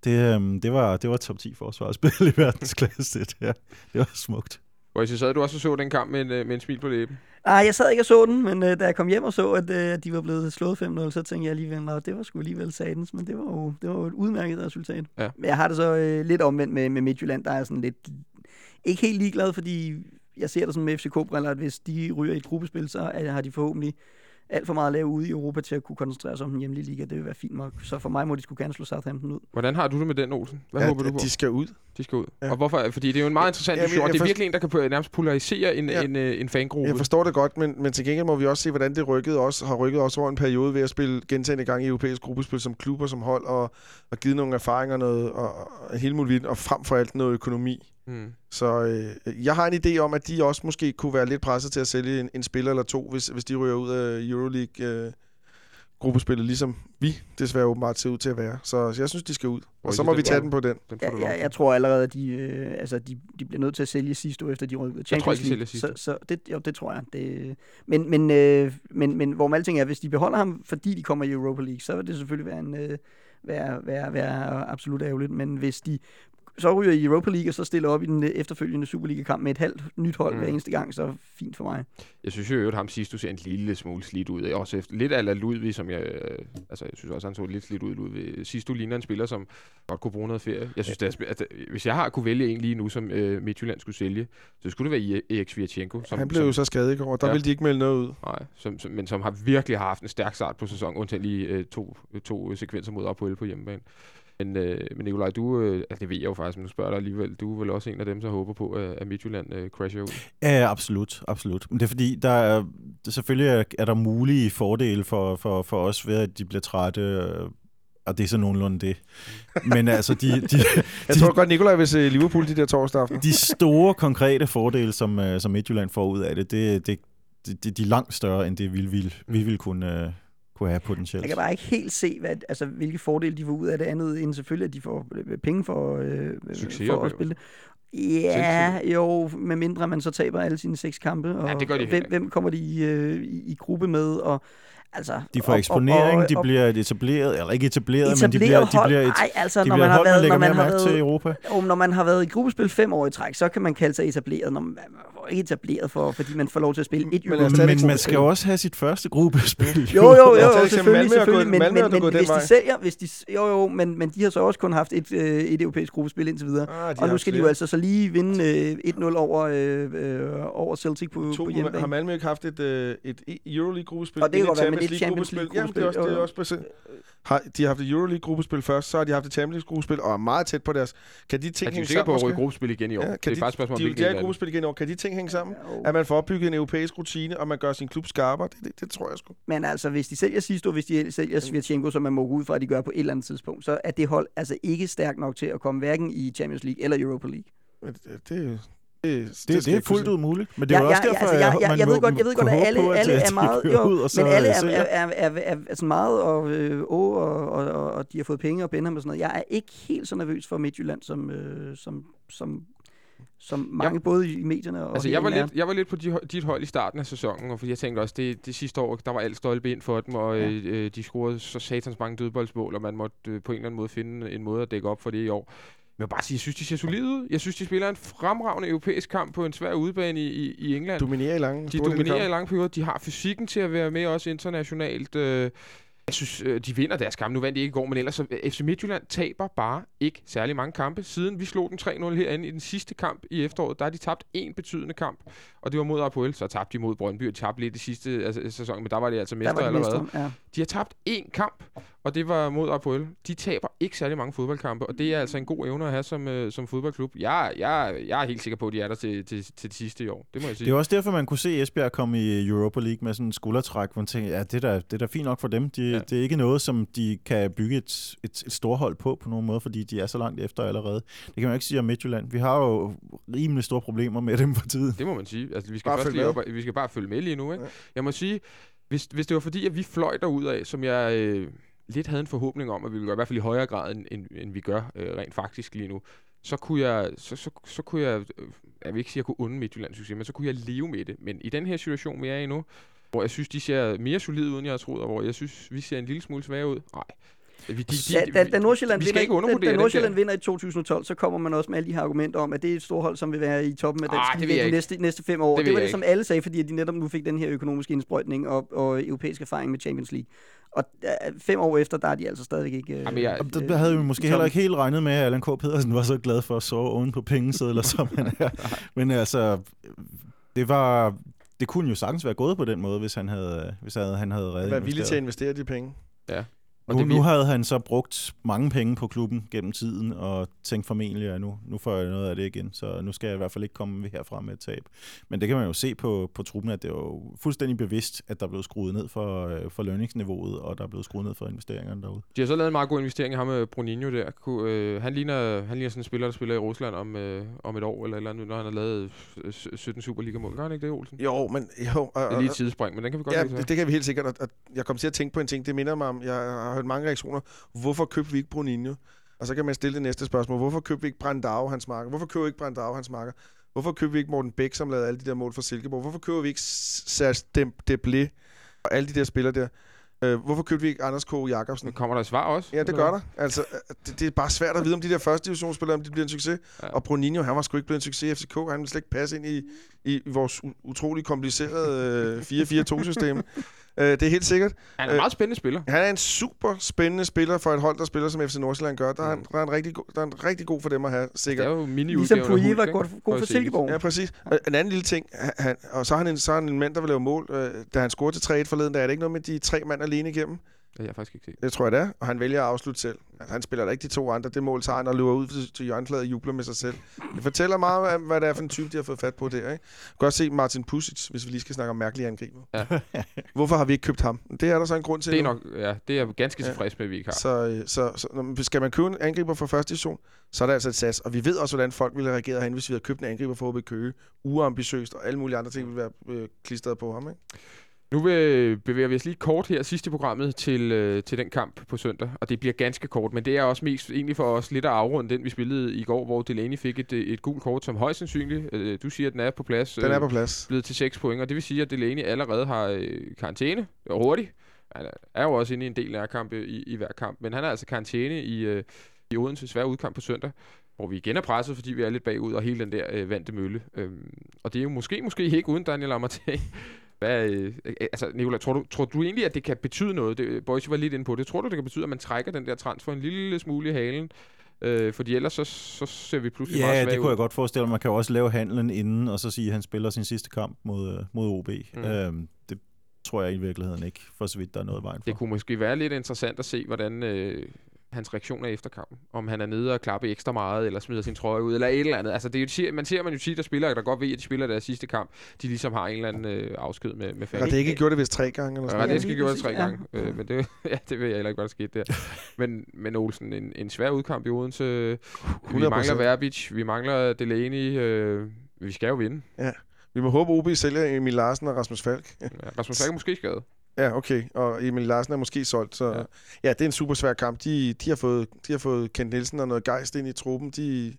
Det, øhm, det, var, det var top 10 forsvarsspil i verdensklasse, det der. Det var smukt. Hvor så sad du også og så den kamp med en, øh, med en smil på læben. Nej, jeg sad ikke og så den, men øh, da jeg kom hjem og så, at øh, de var blevet slået 5-0, så tænkte jeg alligevel, at det var sgu alligevel satans, men det var jo, det var jo et udmærket resultat. Ja. Men jeg har det så øh, lidt omvendt med, med Midtjylland, der er sådan lidt, ikke helt ligeglad, fordi jeg ser det sådan med FCK-briller, at hvis de ryger i et gruppespil, så er, har de forhåbentlig alt for meget at lave ude i Europa til at kunne koncentrere sig om den hjemlige liga. Det vil være fint nok. Så for mig må de skulle gerne slå Southampton ud. Hvordan har du det med den, Olsen? Hvad Ja, håber du på? De skal ud. De skal ud. Ja. Ja. Og hvorfor? Fordi det er jo en meget interessant Jamen, diskussion, og det er virkelig en, der kan nærmest polarisere en, Ja. en, øh, en fangruppe. Jeg forstår det godt, men, men til gengæld må vi også se, hvordan det rykkede også, har rykket også over en periode ved at spille gentagende gange i europæisk gruppespil som klubber, som hold, og, og givet nogle erfaringer noget, og, og hele muligt, og frem for alt noget økonomi. Mm. Så øh, jeg har en idé om, at de også måske kunne være lidt presset til at sælge en, en spiller eller to, hvis, hvis de ryger ud af Euroleague øh, gruppespillet, ligesom vi desværre åbenbart ser ud til at være. Så, så jeg synes, de skal ud. Og så må vi tage var- den på den. Den Ja, lov jeg, jeg tror allerede, at de, øh, altså, de, de bliver nødt til at sælge sidste år, efter de rykkede Jeg tror ikke, de Champions League. Så, så det, jo, det tror jeg. Det, men, men, øh, men, men hvor alting er, hvis de beholder ham, fordi de kommer i Europa League, så vil det selvfølgelig være, en, øh, være, være, være absolut ærgerligt. Men hvis de så ryger i Europa League, og så stiller op i den øh, efterfølgende Superliga-kamp med et halvt nyt hold Mm. hver eneste gang, så fint for mig. Jeg synes jo, at ham sidst, du ser en lille smule slidt ud. Også efter, lidt af Ludvig, som jeg... Øh, altså, jeg synes også, han så lidt slidt ud, Ludvig. Sidst, du ligner en spiller, som godt kunne bruge noget ferie. Jeg synes, det er, sp- at, øh, hvis jeg har kunne vælge en lige nu, som øh, Midtjylland skulle sælge, så skulle det være E- Erik Svirchenko. Som, Han blev jo så skadet i går, og der Ja. ja. ville de ikke melde noget ud. Nej, som, som, men som har virkelig haft en stærk start på sæsonen, undtagen lige øh, to, to sekvenser mod Apoel på hjemmebane. Men, øh, men Nikolaj, du, øh, altså det ved jeg jo faktisk, men nu spørger dig alligevel, du er vel også en af dem, der håber på, at, at Midtjylland øh, crasher ud. Ja, absolut, absolut. Men det er fordi, der er, selvfølgelig er, er der mulige fordele for, for, for os ved, at de bliver trætte, øh, og det er så nogenlunde det. Men altså, de, de, *laughs* Jeg tror godt, Nikolaj vil se Liverpool de der torsdag aften. de store, konkrete fordele, som, øh, som Midtjylland får ud af det, det, det, det, de er langt større, end det vi vil, vi vil kunne, øh, kunne have potentielt. Jeg kan bare ikke helt se, hvad, altså, hvilke fordele de får ud af det andet, end selvfølgelig, at de får øh, penge for, øh, for Succesoplevelse. at spille det. Ja, jo, med mindre man så taber alle sine seks kampe. Og, Ja, det gør de hvem, hvem kommer de i, øh, i, i gruppe med? Og, altså, De får eksponering, og- og- de og- bliver et etableret, eller ikke etableret, men de etableret bliver, de hold. bliver et, Ej, altså, de når bliver man har hold, man været, lægger når man mere har mærke til i været, Europa. jo, når man har været i gruppespil fem år i træk, så kan man kalde sig etableret. Når man, ikke etableret, for, fordi man får lov til at spille et Men det Men man skal jo også have sit første gruppespil. Jo, jo, jo, jo eksempel. selvfølgelig, selvfølgelig, men, men, men den hvis de sælger, hvis de, jo, jo, men, men de har så også kun haft et, øh, et europæisk gruppespil indtil videre. Ah, Og nu skal de jo altså så lige vinde øh, 1-0 over, øh, øh, over Celtic på, To, på har hjemmebane. Malmø ikke haft et, øh, et Euroleague-gruppespil? Og det kan godt være, men Champions League-gruppespil? Jamen, det er også, det er også bestemt. Har, de har haft et Euroleague-gruppespil først, så har de haft et Champions League-gruppespil, og er meget tæt på deres... Kan de Er ting de jo hænge sikker på at gruppespil igen i år? Ja, det kan er de, bare spørgsmål, de, de, de er det. gruppespil igen i år. Kan de ting hænge sammen? Jo. At man får opbygget en europæisk rutine, og man gør sin klub skarpere? Det, det, det tror jeg sgu. Men altså, hvis de sælger sidste år, hvis de sælger Svirchenko, som man må gå ud fra, at de gør på et eller andet tidspunkt, så er det hold altså ikke stærkt nok til at komme hverken i Champions League eller Europa League. Men Det, det, det, Det, det jeg er fuldt ud muligt. Men det er Ja, jo også ja, derfor, altså, jeg- jeg- man jeg ved godt- jeg ved godt, at alle- på, alle er meget- jo, ud, og så Men alle er, er, er, er, er, er sådan meget, og, øh, og, og, og, og de har fået penge og Benham og sådan noget. Jeg er ikke helt så nervøs for Midtjylland, som, øh, som, som, som mange, både i medierne og Altså, jeg var, lidt, jeg var lidt på de, dit hold i starten af sæsonen, og fordi jeg tænkte også, det, det sidste år, der var alt stolpe ind for dem, og Ja. ja. øh, de scorede så satans mange dødboldsmål, og man måtte øh, på en eller anden måde finde en måde at dække op for det i år. Jeg vil bare sige, jeg synes, de ser solide ud. Jeg synes, de spiller en fremragende europæisk kamp på en svær udebane i, i, i England. Dominerer i lange. De dominerer i kampen. lang periode. De har fysikken til at være med også internationalt. Øh, Jeg synes, øh, de vinder deres kamp. Nu vandt de ikke i går, men ellers så FC Midtjylland taber bare ikke særlig mange kampe. Siden vi slog den 3-0 herinde i den sidste kamp i efteråret, der har de tabt en betydende kamp, og det var mod Apoel. Så tabte de mod Brøndby, og tabte lidt i sidste altså, sæson, men der var de altså Der mestre var de allerede. ja. De har tabt én kamp, og det var mod Apoel. De taber ikke særlig mange fodboldkampe, og det er altså en god evne at have som, øh, som fodboldklub. Jeg, jeg, jeg er helt sikker på, at de er der til, til, til det sidste i år. Det må jeg sige. Det er også derfor, man kunne se Esbjerg komme i Europa League med sådan en skuldertræk, hvor man tænker, ja, det er da, det er da fint nok for dem. De, Ja. Det er ikke noget, som de kan bygge et, et, et storhold på på nogen måde, fordi de er så langt efter allerede. Det kan man ikke sige om Midtjylland. Vi har jo rimelig store problemer med dem for tiden. Det må man sige. Altså, vi skal Bare først lige op, vi skal bare følge med lige nu. Ikke? Ja. Jeg må sige, hvis, hvis det var fordi, at vi fløj derud af, som jeg øh, lidt havde en forhåbning om, at vi ville gøre, i hvert fald i højere grad, end, end, end vi gør øh, rent faktisk lige nu, så kunne jeg, så, så, så kunne jeg, øh, jeg vil ikke sige, at jeg kunne unde Midtjyllands succes, men så kunne jeg leve med det. Men i den her situation, vi er i nu, hvor jeg synes, de ser mere solide ud, end jeg havde troet, og hvor jeg synes, vi ser en lille smule svage ud. Nej. Vi, de, Da, da, da Nordsjælland vi skal vinder, ikke da, da Nordsjælland der. vinder i 2012, så kommer man også med alle de her argumenter om, at det er et storhold, som vil være i toppen af Ah, dansk det liga de ikke. næste, næste fem år. Det Det, var det, som alle sagde, fordi at de netop nu fik den her økonomiske indsprøjtning og, og europæisk erfaring med Champions League. Og uh, fem år efter, der er de altså stadigvæk ikke... øh, Jamen, jeg- Og der, havde vi måske i heller ikke helt regnet med, at Allan K. Pedersen var så glad for at sove oven på pengesedler, *laughs* som han er. Men altså, det var... Det kunne jo sagtens være gået på den måde, hvis han havde, hvis han havde, reddet Være villig til at investere de penge. Og Nu, det, nu havde han så brugt mange penge på klubben gennem tiden, og tænkt formentlig, at nu, nu får jeg noget af det igen, så nu skal jeg i hvert fald ikke komme herfra med et tab. Men det kan man jo se på, på truppen, at det er jo fuldstændig bevidst, at der blev skruet ned for, øh, for lønningsniveauet, og der er blevet skruet ned for investeringerne derude. De har så lavet en meget god investering i ham med Bruninho der. Ku, øh, han, ligner, han ligner sådan en spiller, der spiller i Rusland om, øh, om et år eller et eller andet, når han har lavet øh, 17 Superliga-mål. Gør han ikke det, Olsen? Jo, men... Jo, og, Det er lige et sidespring, men den kan vi godt Ja, det, det kan vi helt sikkert. Og, og jeg kom til at tænke på en ting. Det minder mig om, jeg har hørt mange reaktioner. Hvorfor købte vi ikke Bruninho? Og så kan man stille det næste spørgsmål. Hvorfor købte vi ikke Brandao, hans marker? Hvorfor køber vi ikke Brandao, hans marker? Hvorfor købte vi ikke Morten Bæk, som lavede alle de der mål for Silkeborg? Hvorfor køber vi ikke Serge Deblé og alle de der spillere der? Øh, hvorfor købte vi ikke Anders K. Jacobsen? Men kommer der svar også? Ja, det gør der. Altså, øh, det, det er bare svært at vide, om de der første divisionsspillere, om de bliver en succes. Ja. Og Bruninho, han var sgu ikke blevet en succes i FCK. Han ville slet ikke passe ind i, i vores utrolig komplicerede øh, 4-4-2-system. Øh, det er helt sikkert. Han er en Øh, meget spændende spiller. Han er en super spændende spiller for et hold, der spiller som FC Nordsjælland gør. Der er, han, der er, en, rigtig god, der er en rigtig god for dem at have, Det sikkert. er jo mini Ligesom Pouillet var god, god for Silkeborg. Ja, præcis. Og en anden lille ting, han- og så er han en, så er han en mand, der vil lave mål. Øh, da han scorede til 3-1 forleden, der er det ikke noget med de tre mand alene igennem. Det har jeg faktisk ikke set. Det tror jeg, det er. Og han vælger at afslutte selv. Altså, han spiller da ikke de to andre. Det mål tager han og løber ud til, hjørnefladet og jubler med sig selv. Det fortæller meget om, hvad det er for en type, de har fået fat på der. Ikke? Du kan godt se Martin Pusic, hvis vi lige skal snakke om mærkelige angriber. Ja. *laughs* Hvorfor har vi ikke købt ham? Det er der så en grund til. Det er nok, ja, det er jeg ganske tilfreds med, at vi ikke har. Så, øh, så, så når, man- skal man købe en angriber fra første division, så er der altså et sats. Og vi ved også, hvordan folk ville have reageret herinde, hvis vi havde købt en angriber for HB Køge. Uambitiøst, og alle mulige andre ting ville være øh, klistret på ham. Ikke? Nu vil, bevæger vi os lige kort her sidst i programmet til, øh, til den kamp på søndag, og det bliver ganske kort, men det er også mest egentlig for os lidt at afrunde den, vi spillede i går, hvor Delaney fik et, øh, et gult kort, som højst sandsynligt, øh, du siger, at den er på plads, Den er øh, på plads. blevet til 6 point, og det vil sige, at Delaney allerede har øh, karantæne, og hurtigt. Han er- jo også inde i en del nærkampe i, i hver kamp, men han er altså karantæne i, øh, i Odense svær udkamp på søndag, hvor vi igen er presset, fordi vi er lidt bagud, og hele den der øh, vante mølle. Øhm, og det er jo måske, måske ikke uden Daniel Amartey. Hvad, øh, altså, Nicolai, tror du, tror du egentlig, at det kan betyde noget? Det, Boys var lidt inde på det. Tror du, det kan betyde, at man trækker den der transfer en lille smule i halen? Øh, fordi ellers så, så ser vi pludselig meget Ja, det kunne ud. jeg godt forestille mig. Man kan jo også lave handlen inden, og så sige, at han spiller sin sidste kamp mod, øh, mod OB. Mm. Øhm, det tror jeg i virkeligheden ikke, for så vidt der er noget vejen for. Det kunne måske være lidt interessant at se, hvordan øh, hans reaktion er efter kampen. Om han er nede og klappe ekstra meget, eller smider sin trøje ud, eller et eller andet. Altså, det er jo, man ser man jo tit, der spillere, der godt ved, at de spiller deres sidste kamp, de ligesom har en eller anden øh, afsked med, med Har fans. det ikke gjort det vist tre gange? Eller Ja, sådan det noget? skal lige gjort præcis, tre ja. gange. Øh, men det, *laughs* ja, det ved jeg heller ikke, hvad der skete der. Men, men Olsen, en, en svær udkamp i Odense. Vi 100%. mangler Verbic, vi mangler Delaney. Øh, vi skal jo vinde. Vi må håbe, OB sælger Emil Larsen og Rasmus Falk. Ja, Rasmus Falk er måske skadet. Ja, okay. Og Emil Larsen er måske solgt, så... Ja. Ja, det er en super svær kamp. De, de, har fået, de har fået Kent Nielsen og noget gejst ind i truppen. De,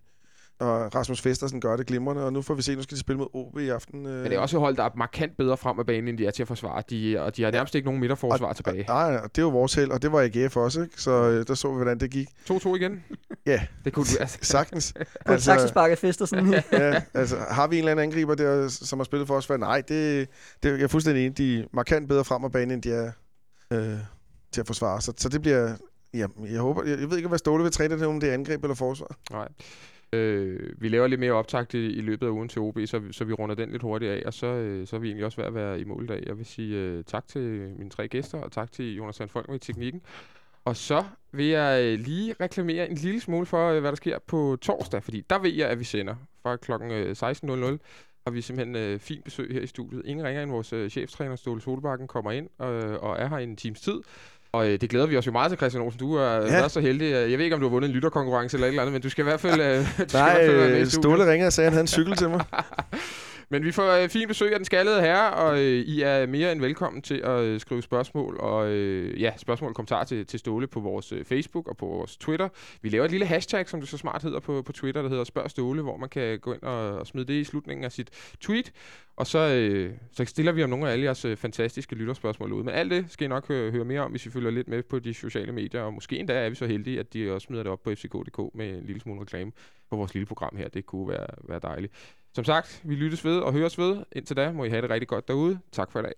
og Rasmus Festersen gør det glimrende, og nu får vi se, nu skal de spille mod OB i aften. øh. Men det er også et hold, der er markant bedre frem af banen, end de er til at forsvare. De, og de har nærmest ikke nogen midterforsvar tilbage. Nej, og det er jo vores held, og det var AGF også, ikke? Så øh, der så vi, hvordan det gik. 2-2 igen? Ja. *laughs* Det kunne du, altså, *laughs* Sagtens. På et taxaspark af fester sådan. *laughs* ja, altså, har vi en eller anden angriber der, som har spillet for os? Nej, det, det jeg er fuldstændig enig. De er markant bedre frem af banen, end de er øh, til at forsvare. Så, så det bliver... Ja, jeg, håber, jeg, jeg ved ikke, hvad Ståle vil træne det, om det er angreb eller forsvar. Nej. Øh, vi laver lidt mere optakt i, i løbet af ugen til OB, så, så vi runder den lidt hurtigt af, og så, øh, så er vi egentlig også ved at være i mål i dag. Jeg vil sige øh, tak til mine tre gæster, og tak til Jonas Sand Folk med teknikken. Og så vil jeg øh, lige reklamere en lille smule for, øh, hvad der sker på torsdag, fordi der ved jeg, at vi sender fra kl. 16.00 øh, har vi simpelthen øh, fint besøg her i studiet. Ingen ringer end vores øh, cheftræner, Ståle Solbakken, kommer ind øh, og er her i en times tid. Og øh, det glæder vi os jo meget til, Christian Olsen. Du er ja. Så heldig. øh, Jeg ved ikke, om du har vundet en lytterkonkurrence eller et eller andet, men du skal i hvert fald, øh, du skal i hvert fald være med Nej. Ståle ringer og sagde, at han havde en cykel til mig. *laughs* Men vi får øh, fint besøg af den skaldede herre, og øh, I er mere end velkommen til at øh, skrive spørgsmål og øh, ja, spørgsmål og kommentarer til, til Ståle på vores øh, Facebook og på vores Twitter. Vi laver et lille hashtag, som det så smart hedder på, på Twitter, der hedder Spørg Ståle, hvor man kan gå ind og, og smide det i slutningen af sit tweet. Og så, øh, så stiller vi om nogle af alle jeres øh, fantastiske lytterspørgsmål ud. Men alt det skal I nok høre, høre mere om, hvis I følger lidt med på de sociale medier. Og måske endda er vi så heldige, at de også smider det op på fck.dk med en lille smule reklame på vores lille program her. Det kunne være, være dejligt. Som sagt, vi lyttes ved og høres ved. Indtil da må I have det rigtig godt derude. Tak for i dag.